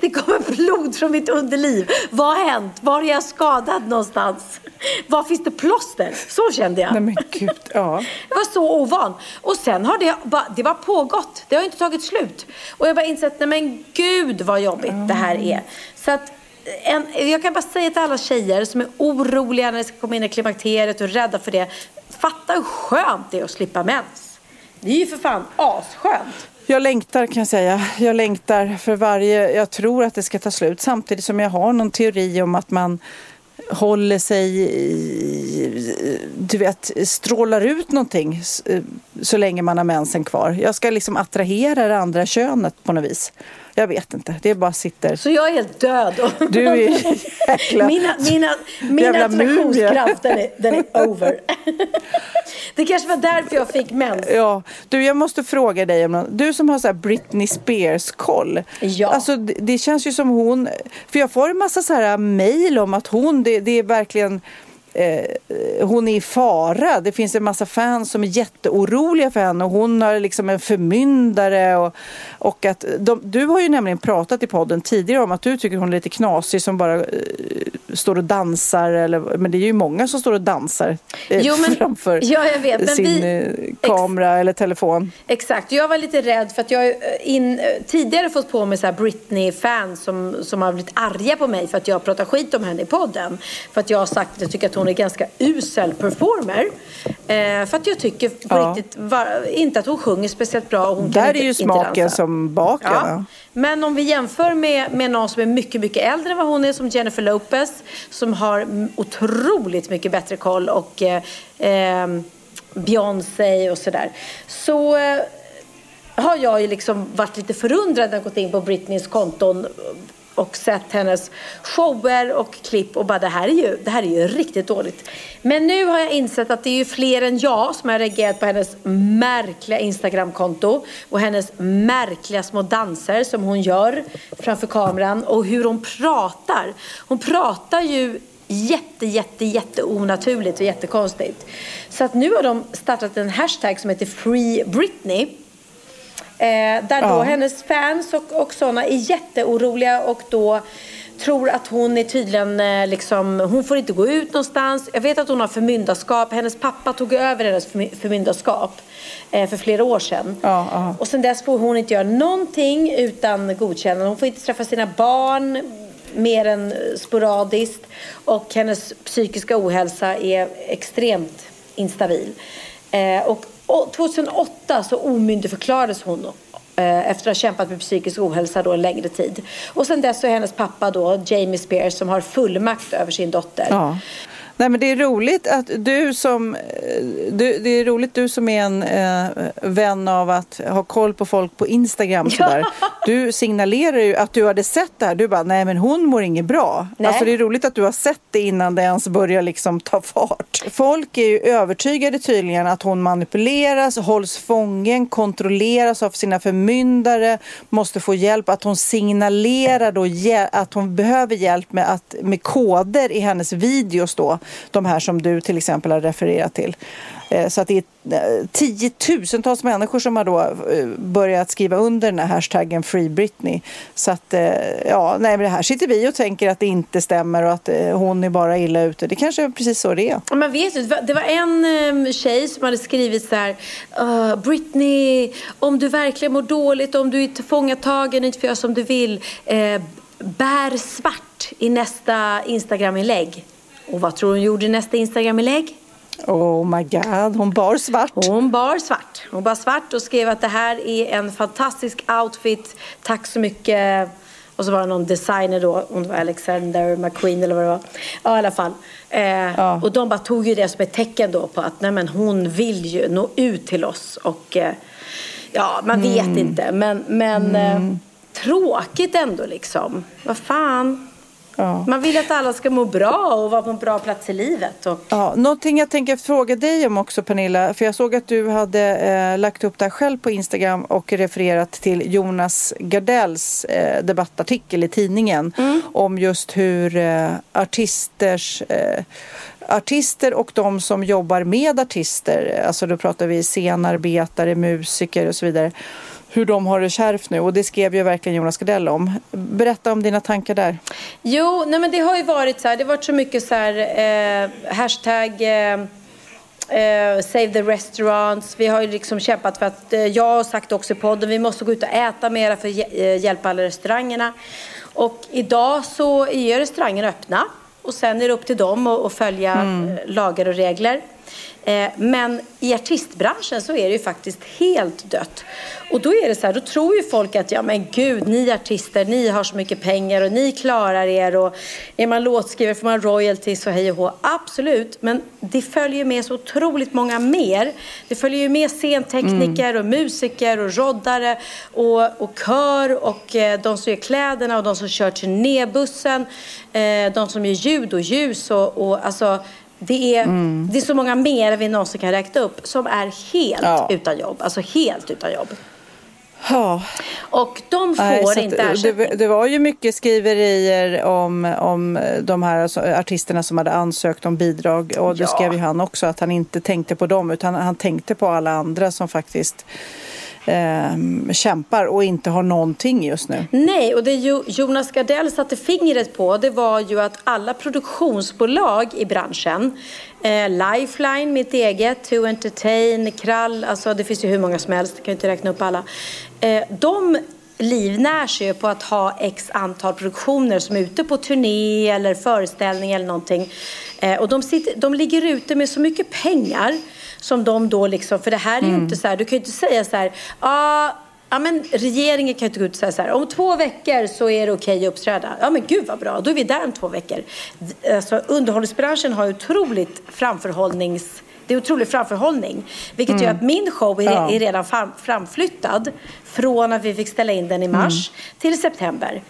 Det kommer blod från mitt underliv. Vad har hänt? Var är jag skadad någonstans? Var finns det plåster? Så kände jag. Nej men gud, ja. Jag var så ovan. Och sen har det bara, det var pågått. Det har inte tagit slut. Och jag bara insett, nej men gud vad jobbigt det här är. Så att, en, jag kan bara säga till alla tjejer som är oroliga när de ska komma in i klimakteriet och rädda för det. Fatta hur skönt det är att slippa mens. Det är ju för fan asskönt. Jag längtar kan jag säga. Jag längtar för varje, jag tror att det ska ta slut. Samtidigt som jag har någon teori om att man håller sig, i- du vet, strålar ut någonting eh, så länge man har mensen kvar. Jag ska liksom attrahera det andra könet på något vis. Jag vet inte, det bara sitter. Så jag är helt död. Du är jäkla... Mina, mina, min Jävla attraktionskraft den är, den är over. Det kanske var därför jag fick mens. Ja, du jag måste fråga dig om något. Du som har så här Britney Spears-koll. Ja. Alltså det, det känns ju som hon, för jag får en massa så här mejl om att hon, det, det är verkligen eh, hon är i fara. Det finns en massa fans som är jätteoroliga för henne och hon har liksom en förmyndare. Och, och att de, du har ju nämligen pratat i podden tidigare om att du tycker hon är lite knasig som bara eh, står och dansar. Eller, men det är ju många som står och dansar eh, Jo, men- framför ja, jag vet, men sin vi- eh, kamera eller telefon. Exakt, jag var lite rädd för att jag eh, in, eh, tidigare fått på mig Britney-fans som, som har blivit arga på mig för att jag pratar skit om henne i podden. För att jag har sagt att jag tycker att hon är ganska usel performer. Eh, för att jag tycker på Ja. riktigt var, inte att hon sjunger speciellt bra. Och hon Där inte, är ju inte smaken dansa. som baken. Ja. Men om vi jämför med, med någon som är mycket, mycket äldre än vad hon är, som Jennifer Lopez, som har otroligt mycket bättre koll och eh, eh, Beyoncé och sådär. Så eh, har jag ju liksom varit lite förundrad när jag gått in på Britneys konton och sett hennes shower och klipp och bara det här är ju, det här är ju riktigt dåligt. Men nu har jag insett att det är ju fler än jag som har reagerat på hennes märkliga Instagramkonto och hennes märkliga små danser som hon gör framför kameran och hur hon pratar. Hon pratar ju jätte, jätte, jätte onaturligt och jättekonstigt. Så att nu har de startat en hashtag som heter Free Britney. Eh, där då Ja. hennes fans och, och sådana är jätteoroliga och då tror att hon är tydligen eh, liksom, hon får inte gå ut någonstans. Jag vet att hon har förmyndarskap. Hennes pappa tog över hennes förmy- förmyndarskap eh, för flera år sedan. Ja, ja. Och sen dess får hon inte göra någonting utan godkännande. Hon får inte träffa sina barn mer än sporadiskt. Och hennes psykiska ohälsa är extremt instabil. Eh, och 2008 så omyndigförklarades hon eh, efter att ha kämpat med psykisk ohälsa då en längre tid. Och sen dess så är hennes pappa då, Jamie Spears, som har fullmakt över sin dotter. Ja. Nej, men det är roligt att du som, eh, du, det är roligt du som är en eh, vän av att ha koll på folk på Instagram sådär. Du signalerar ju att du hade sett det här. Du bara, nej men hon mår inget bra. Nej. Alltså det är roligt att du har sett det innan det ens börjar liksom ta fart. Folk är ju övertygade tydligen att hon manipuleras, hålls fången, kontrolleras av sina förmyndare, måste få hjälp, att hon signalerar då att hon behöver hjälp med, att, med koder i hennes videos då, de här som du till exempel har refererat till. Eh, så att det är eh, tiotusentals människor som har då eh, börjat skriva under den här hashtaggen Free Britney. Så att, ja, nej men det här sitter vi och tänker att det inte stämmer och att hon är bara illa ute. Det kanske är precis så det är. Man vet ju, det var- en tjej som hade skrivit så här. "Uh, Britney, om du verkligen mår dåligt, om du är tillfångatagen och inte får göra som du vill. Eh, bär svart i nästa Instagram-inlägg. Och vad tror du hon gjorde i nästa Instagram-inlägg? Oh my god, hon bar svart. Hon bar svart. Hon bar svart och skrev att det här är en fantastisk outfit. Tack så mycket. Och så var det någon designer då, om det var Alexander McQueen eller vad det var. Ja, i alla fall. Eh, Ja. Och de bara tog ju det som ett tecken då på att nej, men hon vill ju nå ut till oss. Och eh, ja, man vet Mm. inte. Men, men eh, tråkigt ändå liksom. Vad fan. Ja. Man vill att alla ska må bra och vara på en bra plats i livet. Och, Ja, någonting jag tänker fråga dig om också Pernilla, för jag såg att du hade eh, lagt upp det här själv på Instagram och refererat till Jonas Gardells eh, debattartikel i tidningen om just hur eh, artisters eh, Artister och de som jobbar med artister, alltså då pratar vi scenarbetare, musiker och så vidare, hur de har det kärvt nu och det skrev ju verkligen Jonas Gardell om. Berätta om dina tankar där. Jo, nej men det har ju varit så här, det har varit så mycket så här, eh, hashtag eh, eh, Save the restaurants. Vi har ju liksom kämpat för att, eh, jag har sagt också i podden, vi måste gå ut och äta mera för att eh, hjälpa alla restaurangerna. Och idag så är restaurangerna öppna och sen är det upp till dem att, att följa eh, lagar och regler. Eh, Men i artistbranschen så är det ju faktiskt helt dött. Och då är det så här, då tror ju folk att ja men gud, ni artister, ni har så mycket pengar och ni klarar er och är man låtskrivare får man royalties och hej och hå. Absolut, men det följer med så otroligt många mer. Det följer ju med scentekniker och musiker och roddare och, och kör och eh, de som gör kläderna och de som kör turnébussen, eh, de som gör ljud och ljus och, och alltså det är, det är så många mer än vi någonsin kan räkna upp som är helt Ja. utan jobb. Alltså helt utan jobb. Ja. Och de får Nej, inte ersättning. det, det var ju mycket skriverier om, om de här alltså, artisterna som hade ansökt om bidrag. Och det Ja. skrev ju han också, att han inte tänkte på dem utan han tänkte på alla andra som faktiskt eh, kämpar och inte har någonting just nu. Nej, och det Jonas Gardell satte fingret på det var ju att alla produktionsbolag i branschen, eh, Lifeline, mitt eget, To Entertain, Krall, alltså det finns ju hur många som helst, jag kan inte räkna upp alla. Eh, de livnär sig ju på att ha x antal produktioner som är ute på turné eller föreställning eller någonting. Eh, och de, sitter, de ligger ute med så mycket pengar som de då liksom, för det här är ju inte så här, du kan ju inte säga så här, ah, Ja, men regeringen kan ju inte gå ut och säga så här, om två veckor så är det okej att uppträda. Ja men gud vad bra, då är vi där om två veckor. Alltså, underhållningsbranschen har otroligt framförhållnings... Det är otrolig framförhållning. Vilket gör att min show är, Ja. är redan fram, framflyttad från att vi fick ställa in den i mars till september.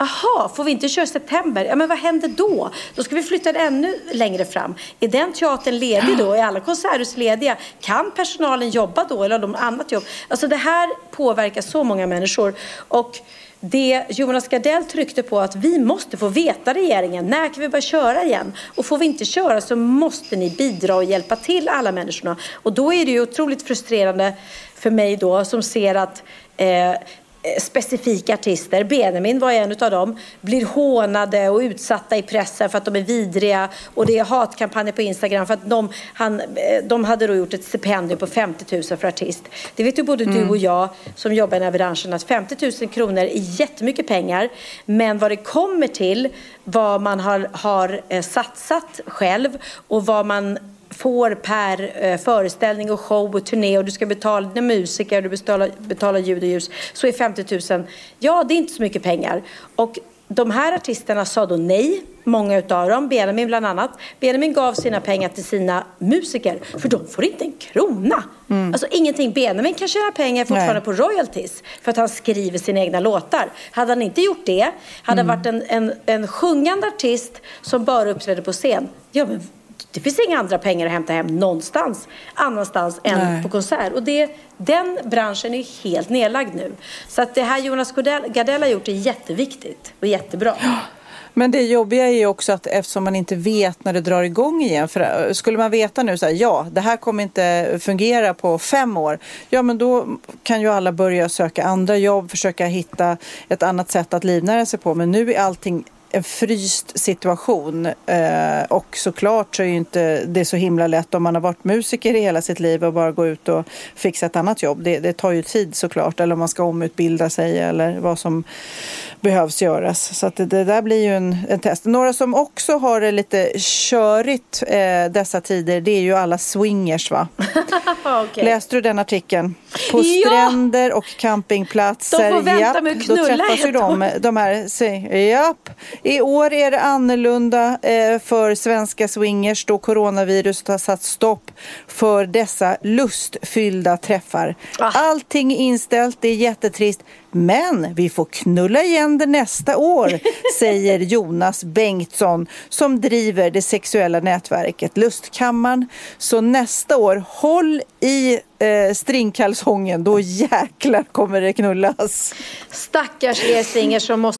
Jaha, får vi inte köra i september? Ja, men vad händer då? Då ska vi flytta den ännu längre fram. Är den teatern ledig då? Är alla konserthus lediga? Kan personalen jobba då eller har de annat jobb? Alltså det här påverkar så många människor. Och det Jonas Gardell tryckte på att vi måste få veta regeringen. När kan vi börja köra igen? Och får vi inte köra så måste ni bidra och hjälpa till alla människorna. Och då är det ju otroligt frustrerande för mig då som ser att Eh, specifika artister, Benjamin var en av dem, blir hånade och utsatta i pressen för att de är vidriga och det är hatkampanjer på Instagram för att de, han, eh, de hade då gjort ett stipendium på 50 000 för artist. Det vet ju både mm. du och jag som jobbar i den här branschen att 50 000 kronor är jättemycket pengar men vad det kommer till vad man har, har eh, satsat själv och vad man får per eh, föreställning och show och turné och du ska betala dina musiker och du betalar, betalar ljud och ljus så är 50 000, ja det är inte så mycket pengar. Och de här artisterna sa då nej, många utav dem, Benjamin bland annat. Benjamin gav sina pengar till sina musiker, för de får inte en krona. Mm. Alltså ingenting. Benjamin kan tjäna pengar fortfarande nej. på royalties för att han skriver sina egna låtar. Hade han inte gjort det, hade mm. han varit en, en, en sjungande artist som bara uppträdde på scen, ja men det finns inga andra pengar att hämta hem någonstans annanstans än Nej. på konsert. Och det, den branschen är helt nedlagd nu. Så att det här Jonas Gardell har gjort är jätteviktigt och jättebra. Men det jobbiga är ju också att eftersom man inte vet när det drar igång igen. För äh, skulle man veta nu så här, ja, det här kommer inte fungera på fem år. Ja, men då kan ju alla börja söka andra jobb, försöka hitta ett annat sätt att livnära sig på. Men nu är allting en fryst situation. Eh, och såklart så är ju inte det så himla lätt om man har varit musiker i hela sitt liv och bara gå ut och fixa ett annat jobb. Det, det tar ju tid såklart. Eller om man ska omutbilda sig eller vad som behövs göras. Så att det, det där blir ju en, en, test. Några som också har det lite körigt eh, dessa tider det är ju alla swingers va? okay. Läste du den artikeln? På ja! stränder och campingplatser. De får vänta japp, med att knulla Då träffas ju de, de här, japp. I år är det annorlunda eh, för svenska swingers då coronaviruset har satt stopp för dessa lustfyllda träffar. Ah. Allting är inställt, det är jättetrist. Men vi får knulla igen det nästa år, säger Jonas Bengtsson som driver det sexuella nätverket Lustkammaren. Så nästa år, håll i eh, stringkalsongen, då jäklar kommer det knullas. Stackars er som måste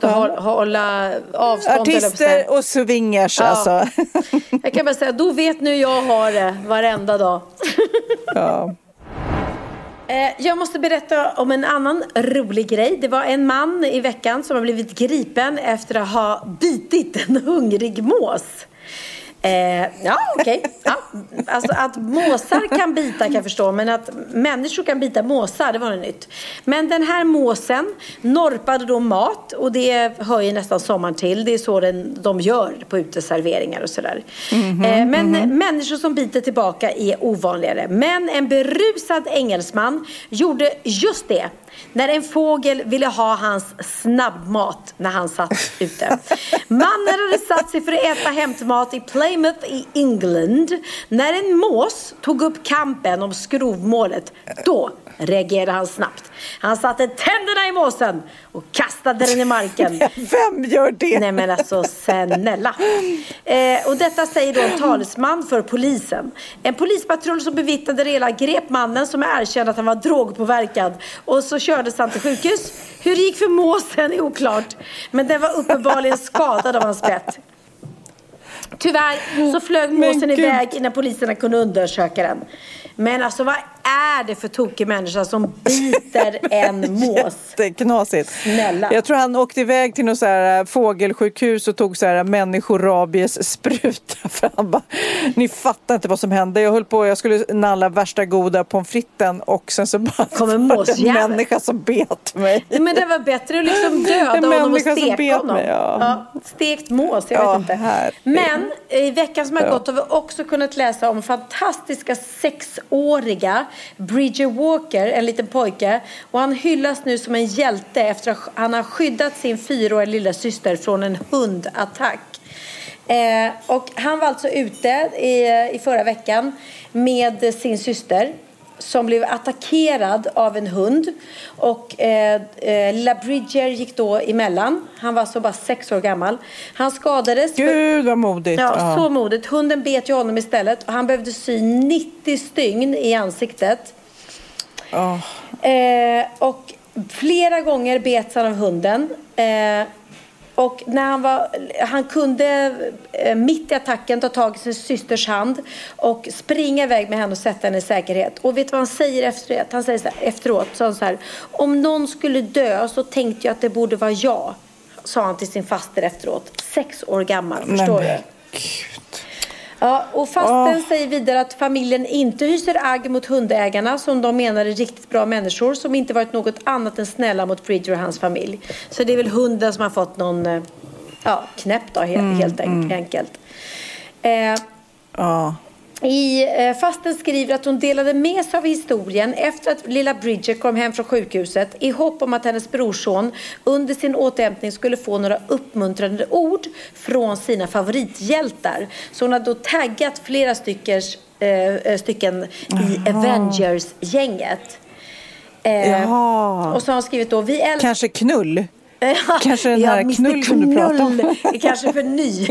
Ja. Hålla avstånd. Artister och swingers ja. alltså. Jag kan bara säga, då vet nu jag har det varenda dag. Ja. Eh, jag måste berätta om en annan rolig grej. Det var en man i veckan som har blivit gripen efter att ha bitit en hungrig mås. Eh, ja, okej. Okay. Ja. Alltså att måsar kan bita kan jag förstå, men att människor kan bita måsar, det var något nytt. Men den här måsen norpade då mat och det hör ju nästan sommaren till. Det är så den, de gör på uteserveringar och sådär. Mm -hmm, eh, men mm -hmm. människor som biter tillbaka är ovanligare. Men en berusad engelsman gjorde just det när en fågel ville ha hans snabbmat när han satt ute. Mannen hade satt sig för att äta hämtmat i Plymouth i England. När en mås tog upp kampen om skrovmålet, då reagerade han snabbt. Han satte tänderna i måsen och kastade den i marken. Vem gör det? Nej men alltså snälla. Eh, och detta säger då en talesman för polisen. En polispatrull som bevittnade det hela grep mannen som erkände att han var drogpåverkad och så kördes han till sjukhus. Hur det gick för måsen är oklart. Men den var uppenbarligen skadad av hans bett. Tyvärr så flög måsen iväg innan poliserna kunde undersöka den. Men alltså vad är det för tokig människa som biter en mås? Det är knasigt. Snälla. Jag tror han åkte iväg till något så här äh, fågelsjukhus och tog så här människorabies-spruta. För han bara, ni fattar inte vad som hände. Jag höll på, jag skulle nalla värsta goda pommes fritesen och sen så bara kom en måsjävel. En människa som bet mig. Men det var bättre att liksom döda honom och steka honom. Mig, ja. Ja, stekt mås, jag ja, vet inte. Här. Men i veckan som har gått har vi också kunnat läsa om fantastiska sexåriga Bridger Walker, en liten pojke. Och han hyllas nu som en hjälte efter att han har skyddat sin fyraåriga lilla syster från en hundattack. Eh, och han var alltså ute i, i förra veckan med sin syster som blev attackerad av en hund. Och eh, eh, lilla Bridger gick då emellan. Han var så bara sex år gammal. Han skadades. Gud vad modigt. Ja, ja, så modigt. Hunden bet ju honom istället. Och han behövde sy 90 stygn i ansiktet. Oh. Eh, och flera gånger bets han av hunden. Eh, och när han var, han kunde eh, mitt i attacken ta tag i sin systers hand och springa iväg med henne och sätta henne i säkerhet. Och vet du vad han säger efteråt? Han säger så här, efteråt, så han så här, om någon skulle dö så tänkte jag att det borde vara jag. Sa han till sin faster efteråt. Sex år gammal, förstår du? Ja, och fasten oh. säger vidare att familjen inte hyser agg mot hundägarna som de menar är riktigt bra människor som inte varit något annat än snälla mot Bridger och hans familj. Så det är väl hunden som har fått någon eh, ja, knäpp då, helt, mm, helt mm. enkelt. Eh, oh. I, eh, fasten skriver att hon delade med sig av historien efter att lilla Bridget kom hem från sjukhuset i hopp om att hennes brorson under sin återhämtning skulle få några uppmuntrande ord från sina favorithjältar. Så hon har då taggat flera styckers, eh, eh stycken i Avengers-gänget. Eh, och så har hon skrivit då, vi Kanske knull? Kanske den här ja, knull som du pratar om. kanske för ny.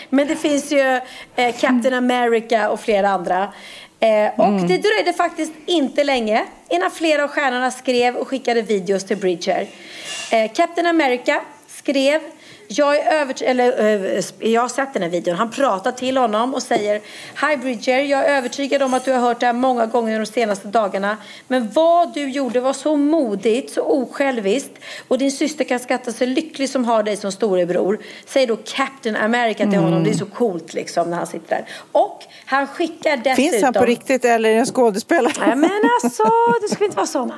Men det finns ju eh, Captain America och flera andra. Eh, och mm. det dröjde faktiskt inte länge innan flera av stjärnorna skrev och skickade videos till Bridger. Eh, Captain America skrev jag, är övert- eller, uh, jag har sett den här videon. Han pratar till honom och säger Hi Bridger, jag är övertygad om att du har hört det här många gånger de senaste dagarna. Men vad du gjorde var så modigt, så osjälviskt. Och din syster kan skatta sig lycklig som har dig som storebror. Säger då Captain America till mm. honom. Det är så coolt liksom när han sitter där. Och han skickar dessutom... Finns han på riktigt eller är det en skådespelare? Nej men alltså, det ska inte vara sådana.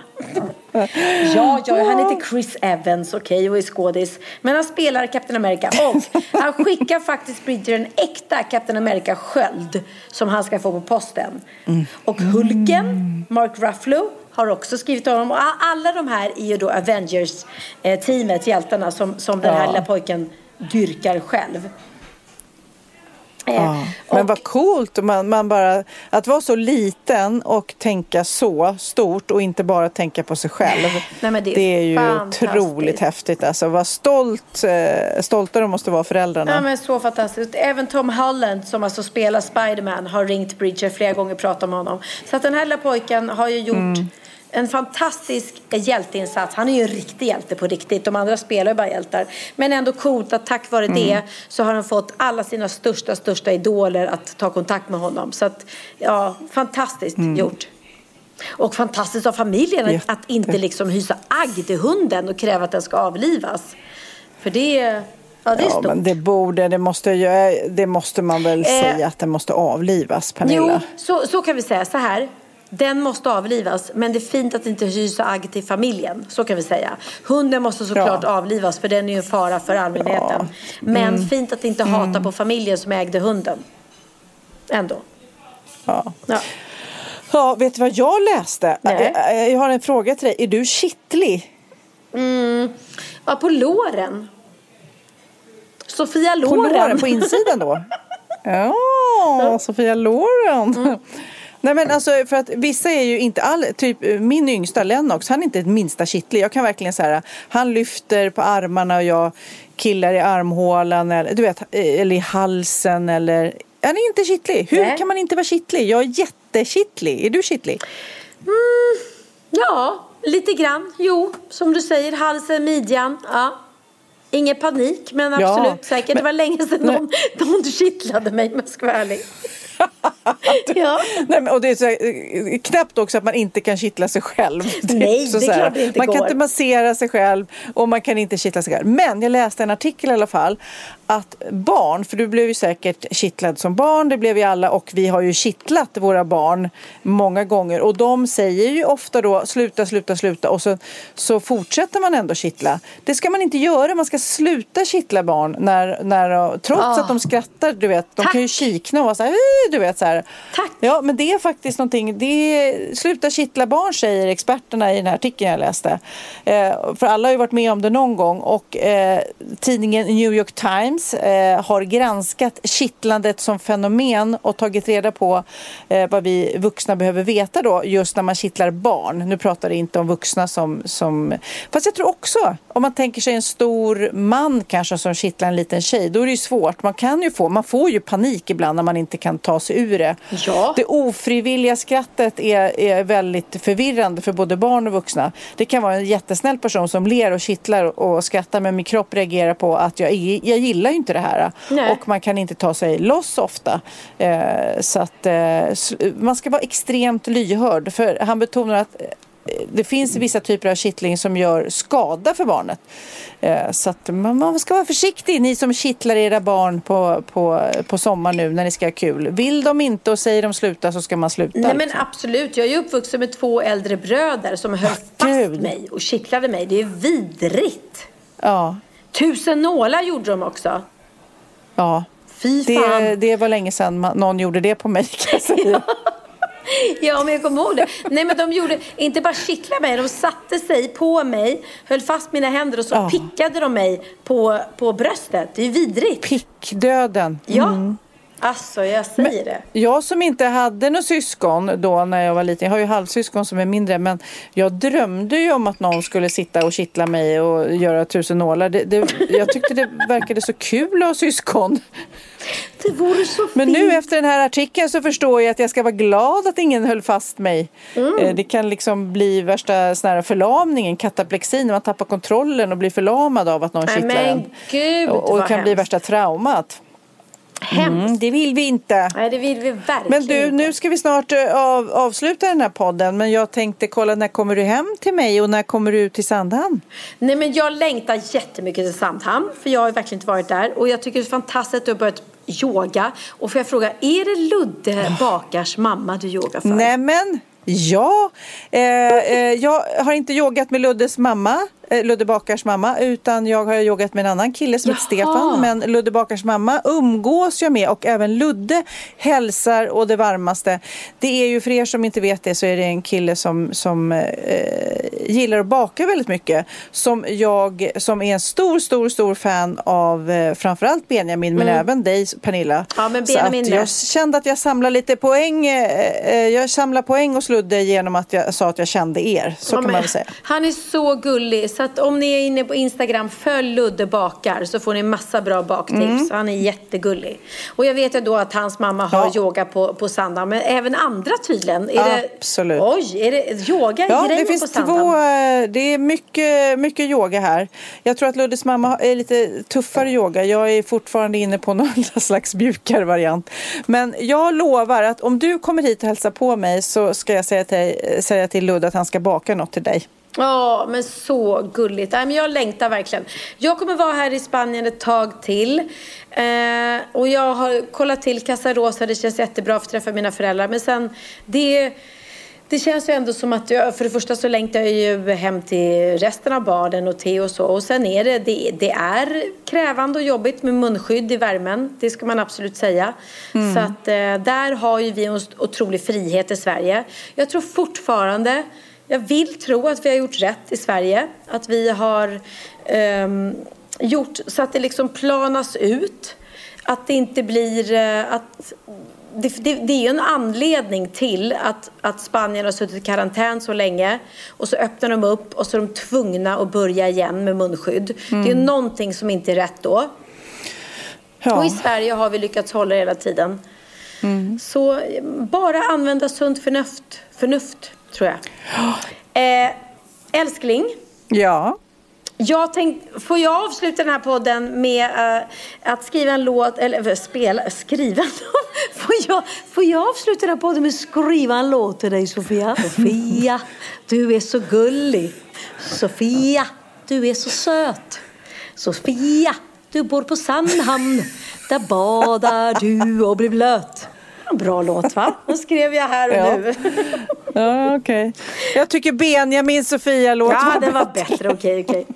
Ja, ja, han heter Chris Evans, okej, okay, och är skådis. Men han spelar Captain America. Och han skickar faktiskt Bridger en äkta Captain America-sköld som han ska få på posten. Mm. Och Hulken, Mark Ruffalo, har också skrivit om honom. Och alla de här är ju då Avengers-teamet, hjältarna, som, som den här ja. lilla pojken dyrkar själv. Ja, men vad coolt man, man bara, att vara så liten och tänka så stort och inte bara tänka på sig själv. Nej, det, är det, är ju otroligt häftigt. Alltså, vad stolt, eh, stolta de måste vara föräldrarna. Ja, men så fantastiskt. Även Tom Holland som alltså spelar Spiderman har ringt Bridger flera gånger och pratat med honom. Så att den här lilla pojken har ju gjort mm en fantastisk hjälteinsats. Han är ju en riktig hjälte på riktigt. De andra spelar ju bara hjältar. Men ändå coolt att tack vare mm. det så har han fått alla sina största, största idoler att ta kontakt med honom. Så att, ja, fantastiskt mm. gjort. Och fantastiskt av familjen Jätte. att inte liksom hysa agg till hunden och kräva att den ska avlivas. För det, ja, det är stort. men det borde, det måste, det måste man väl eh, säga att den måste avlivas, Pernilla? Jo, så, så kan vi säga. Så här. Den måste avlivas, men det är fint att inte hysa agg till familjen. Så kan vi säga. Hunden måste såklart ja. avlivas, för den är ju en fara för allmänheten. Ja. Men mm. fint att inte hata mm. på familjen som ägde hunden. Ändå. Ja. ja. Ja, vet du vad jag läste? Nej. Jag har en fråga till dig. Är du kittlig? Mm. Ja, på låren. Sofia Loren. På låren, på insidan då? Ja, Sofia Loren. Mm. Nej men alltså för att vissa är ju inte all, typ min yngsta Lennox, han är inte ett minsta kittlig. Jag kan verkligen säga han lyfter på armarna och jag killar i armhålan eller du vet, eller i halsen eller han är inte kittlig. Hur Nej. kan man inte vara kittlig? Jag är jättekittlig. Är du kittlig? Mm, ja, lite grann. Jo, som du säger, halsen, midjan. Ja. Ingen panik, men absolut ja, säkert. Men, det var länge sedan någon, någon kittlade mig om jag ska vara ärlig. ja. Nej, men, och det är så här, eh, knappt också att man inte kan kittla sig själv. Nej, så, det är klart det inte Man går. kan inte massera sig själv och man kan inte kittla sig själv. Men jag läste en artikel i alla fall att barn, för du blev ju säkert kittlad som barn, det blev vi alla och vi har ju kittlat våra barn många gånger och de säger ju ofta då sluta, sluta, sluta och så, så fortsätter man ändå kittla. Det ska man inte göra, man ska sluta kittla barn när, när, trots oh. att de skrattar, du vet, de Tack. kan ju kikna och vara så här, du vet så här. Tack. Ja, men det är faktiskt någonting, det är, sluta kittla barn säger experterna i den här artikeln jag läste. Eh, för alla har ju varit med om det någon gång och eh, tidningen New York Times eh, har granskat kittlandet som fenomen och tagit reda på eh, vad vi vuxna behöver veta då just när man kittlar barn. Nu pratar det inte om vuxna som, som... Fast jag tror också, om man tänker sig en stor man kanske som kittlar en liten tjej, då är det ju svårt. Man kan ju få, man får ju panik ibland när man inte kan ta sig ur det det. Ja. Det ofrivilliga skrattet är, är väldigt förvirrande för både barn och vuxna. Det kan vara en jättesnäll person som ler och kittlar och skrattar men min kropp reagerar på att jag, jag gillar ju inte det här. Nej. Och man kan inte ta sig loss ofta. Eh, så att eh, man ska vara extremt lyhörd. För han betonar att det finns vissa typer av kittling som gör skada för barnet. Eh, Så att man, man ska vara försiktig, ni som kittlar era barn på, på, på sommar nu när ni ska ha kul. Vill de inte och säger de sluta så ska man sluta. Nej men liksom. absolut, jag är uppvuxen med två äldre bröder som höll fast Gud. mig och kittlade mig. Det är vidrigt. Ja, Tusen nålar gjorde de också. ja. Fy fan. Det, det var länge sedan man, någon gjorde det på mig kan jag säga. Ja, men jag kommer ihåg det. Nej, men de gjorde, inte bara kittlade mig, de satte sig på mig, höll fast mina händer och så Ja. pickade de mig på, på bröstet. Det är ju vidrigt. Pickdöden. Ja, alltså jag säger det. Jag som inte hade några syskon då när jag var liten, jag har ju halvsyskon som är mindre, men jag drömde ju om att någon skulle sitta och kittla mig och göra tusen nålar. Det, det, jag tyckte det verkade så kul att ha syskon. Det vore så fint. Men nu efter den här artikeln så förstår jag att jag ska vara glad att ingen höll fast mig. Mm. Eh, Det kan liksom bli värsta sån här förlamningen, kataplexi, när man tappar kontrollen och blir förlamad av att någon Nej, kittlar men en. gud, Och, och vad kan bli hemskt. värsta traumat. Hemskt. Mm, det vill vi inte. Nej, det vill vi verkligen Men du, inte. nu ska vi snart eh, av, avsluta den här podden. Men jag tänkte kolla, när kommer du hem till mig och när kommer du ut till Sandhamn? Nej, men jag längtar jättemycket till Sandhamn, för jag har verkligen inte varit där. Och jag tycker det är fantastiskt att du har börjat yoga. Och får jag fråga, är det Ludde Bakars mamma du yogar för? Nämen, ja. Eh, eh, jag har inte yogat med Luddes mamma, Ludde Bakars mamma, utan jag har yogat med en annan kille som heter. Stefan. Men Ludde Bakars mamma umgås jag med och även Ludde hälsar och det varmaste. Det är ju för er som inte vet det så är det en kille som, som eh, gillar att baka väldigt mycket. Som jag, som är en stor, stor, stor fan av eh, framförallt Benjamin men även dig Pernilla. Mm. Ja, men Så att jag kände att jag samlar lite poäng. eh, eh, Jag samlar poäng hos Ludde genom att jag sa att jag kände er. Så Ja, kan man väl säga. Han är så gullig. Så att om ni är inne på Instagram, följ Ludde bakar så får ni massa bra baktips. Han är jättegullig. Och jag vet ju då att hans mamma har Mm. Ja. yoga på, på Sandhamn. Men även andra tydligen. Är Absolut. Det, oj, är det yoga Ja, det på finns Sandhamn? två, eh, det är mycket, mycket yoga här. Jag tror att Luddes mamma är lite tuffare yoga. Jag är fortfarande inne på någon slags mjukare variant. Men jag lovar att om du kommer hit och hälsar på mig så ska jag säga till, säga till Ludde att han ska baka något till dig. Ja, men så gulligt. Nej, men jag längtar verkligen. Jag kommer vara här i Spanien ett tag till. Eh, och jag har kollat till Casa Rosa. Det känns jättebra för att träffa mina föräldrar. Men sen, det, det känns ju ändå som att jag, för det första så längtar jag ju hem till resten av barnen och te och så. Och sen är det, det, det är krävande och jobbigt med munskydd i värmen. Det ska man absolut säga. Så att eh, där har ju vi en otrolig frihet i Sverige. Jag tror fortfarande jag vill tro att vi har gjort rätt i Sverige. Att vi har ehm, gjort så att det liksom planas ut. Att det inte blir... eh, att det, det, det är ju en anledning till att, att Spanien har suttit i karantän så länge och så öppnar de upp och så är de tvungna att börja igen med munskydd. Det är någonting som inte är rätt då. Och i Sverige har vi lyckats hålla det hela tiden. Så eh, bara använda sunt förnuft, förnuft tror jag. Eh, älskling, Ja. jag tänk, får jag avsluta den här podden med eh, att skriva en låt, eller eh, spela, skriva en låt? Får jag, får jag avsluta den här podden med att skriva en låt till dig Sofia? Sofia, du är så gullig. Sofia, du är så söt. Sofia, du bor på Sandhamn. Där badar du och blir blöt. En bra låt va? Den skrev jag här och Ja. nu. Ja, okej. Jag tycker Benjamin Sofia-låt Ja, var den var bättre. bättre. Okej, okej.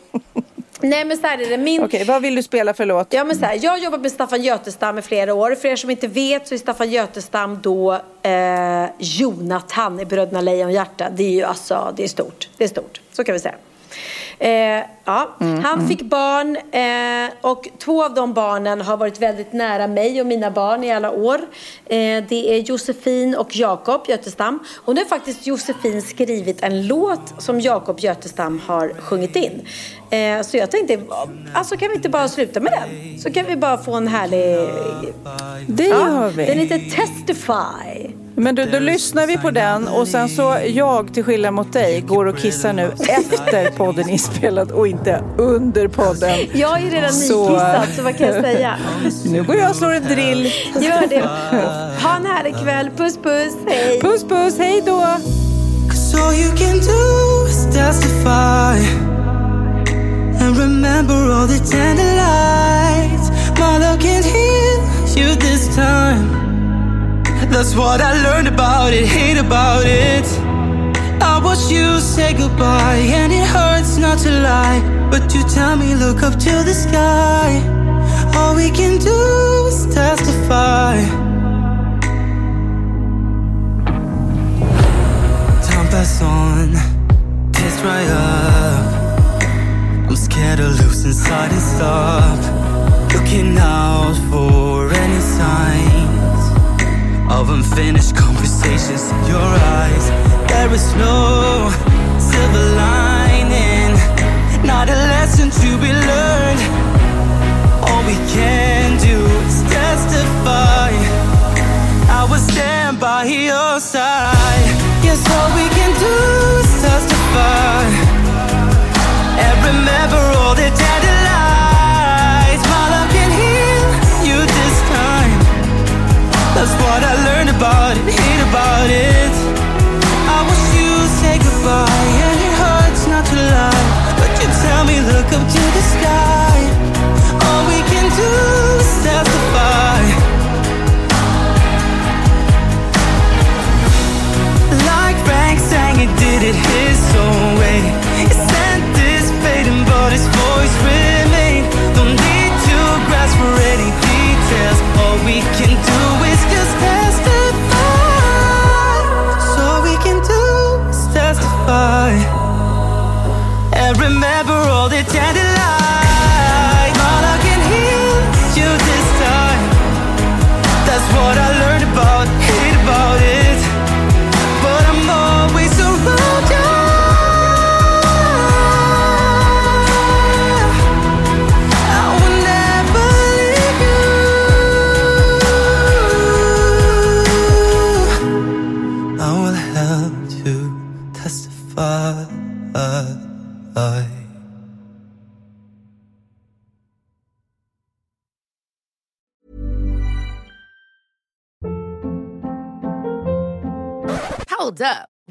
Nej, men så här är det. Min, Okej, vad vill du spela för låt? Ja, men så här, jag har jobbat med Staffan Götestam i flera år. För er som inte vet så är Staffan Götestam då eh, Jonathan i Bröderna Lejonhjärta. Det är ju alltså, det är stort. Det är stort, så kan vi säga. Eh, ja. Han fick barn eh, och två av de barnen har varit väldigt nära mig och mina barn i alla år. Eh, det är Josefin och Jakob Götestam. Och nu har faktiskt Josefin skrivit en låt som Jakob Götestam har sjungit in. Eh, så jag tänkte, alltså kan vi inte bara sluta med den? Så kan vi bara få en härlig... Det gör vi. Den heter Testify. Men då, då lyssnar vi på den och sen så jag till skillnad mot dig går och kissar nu efter podden inspelad och inte under podden. Jag är redan Så- nykissad, så vad kan jag säga? Nu går jag och slår en drill. Gör det. Ha en härlig kväll. Puss puss. Hej. Puss puss, hej då! All you can do is testify and remember all the tender lights. My love can't heal you this time. That's what I learned about it, hate about it. I watched you say goodbye, and it hurts not to lie. But you tell me, look up to the sky. All we can do is testify. Time pass on, tears dry up. I'm scared to lose inside and stop. Looking out for any signs of unfinished conversations in your eyes. There is no silver lining, not a lesson to be learned. All we can do is testify. I will stand by your side. Yes, all we can do is testify. And remember all the tender That's what I learned about it, hate about it. I wish you say goodbye, and it hurts not to lie. But you tell me, look up to the sky. All we can do is testify. Like Frank sang, he did it his own way. He sent this fading, but his voice remained. Don't need to grasp for any details. All we can do is remember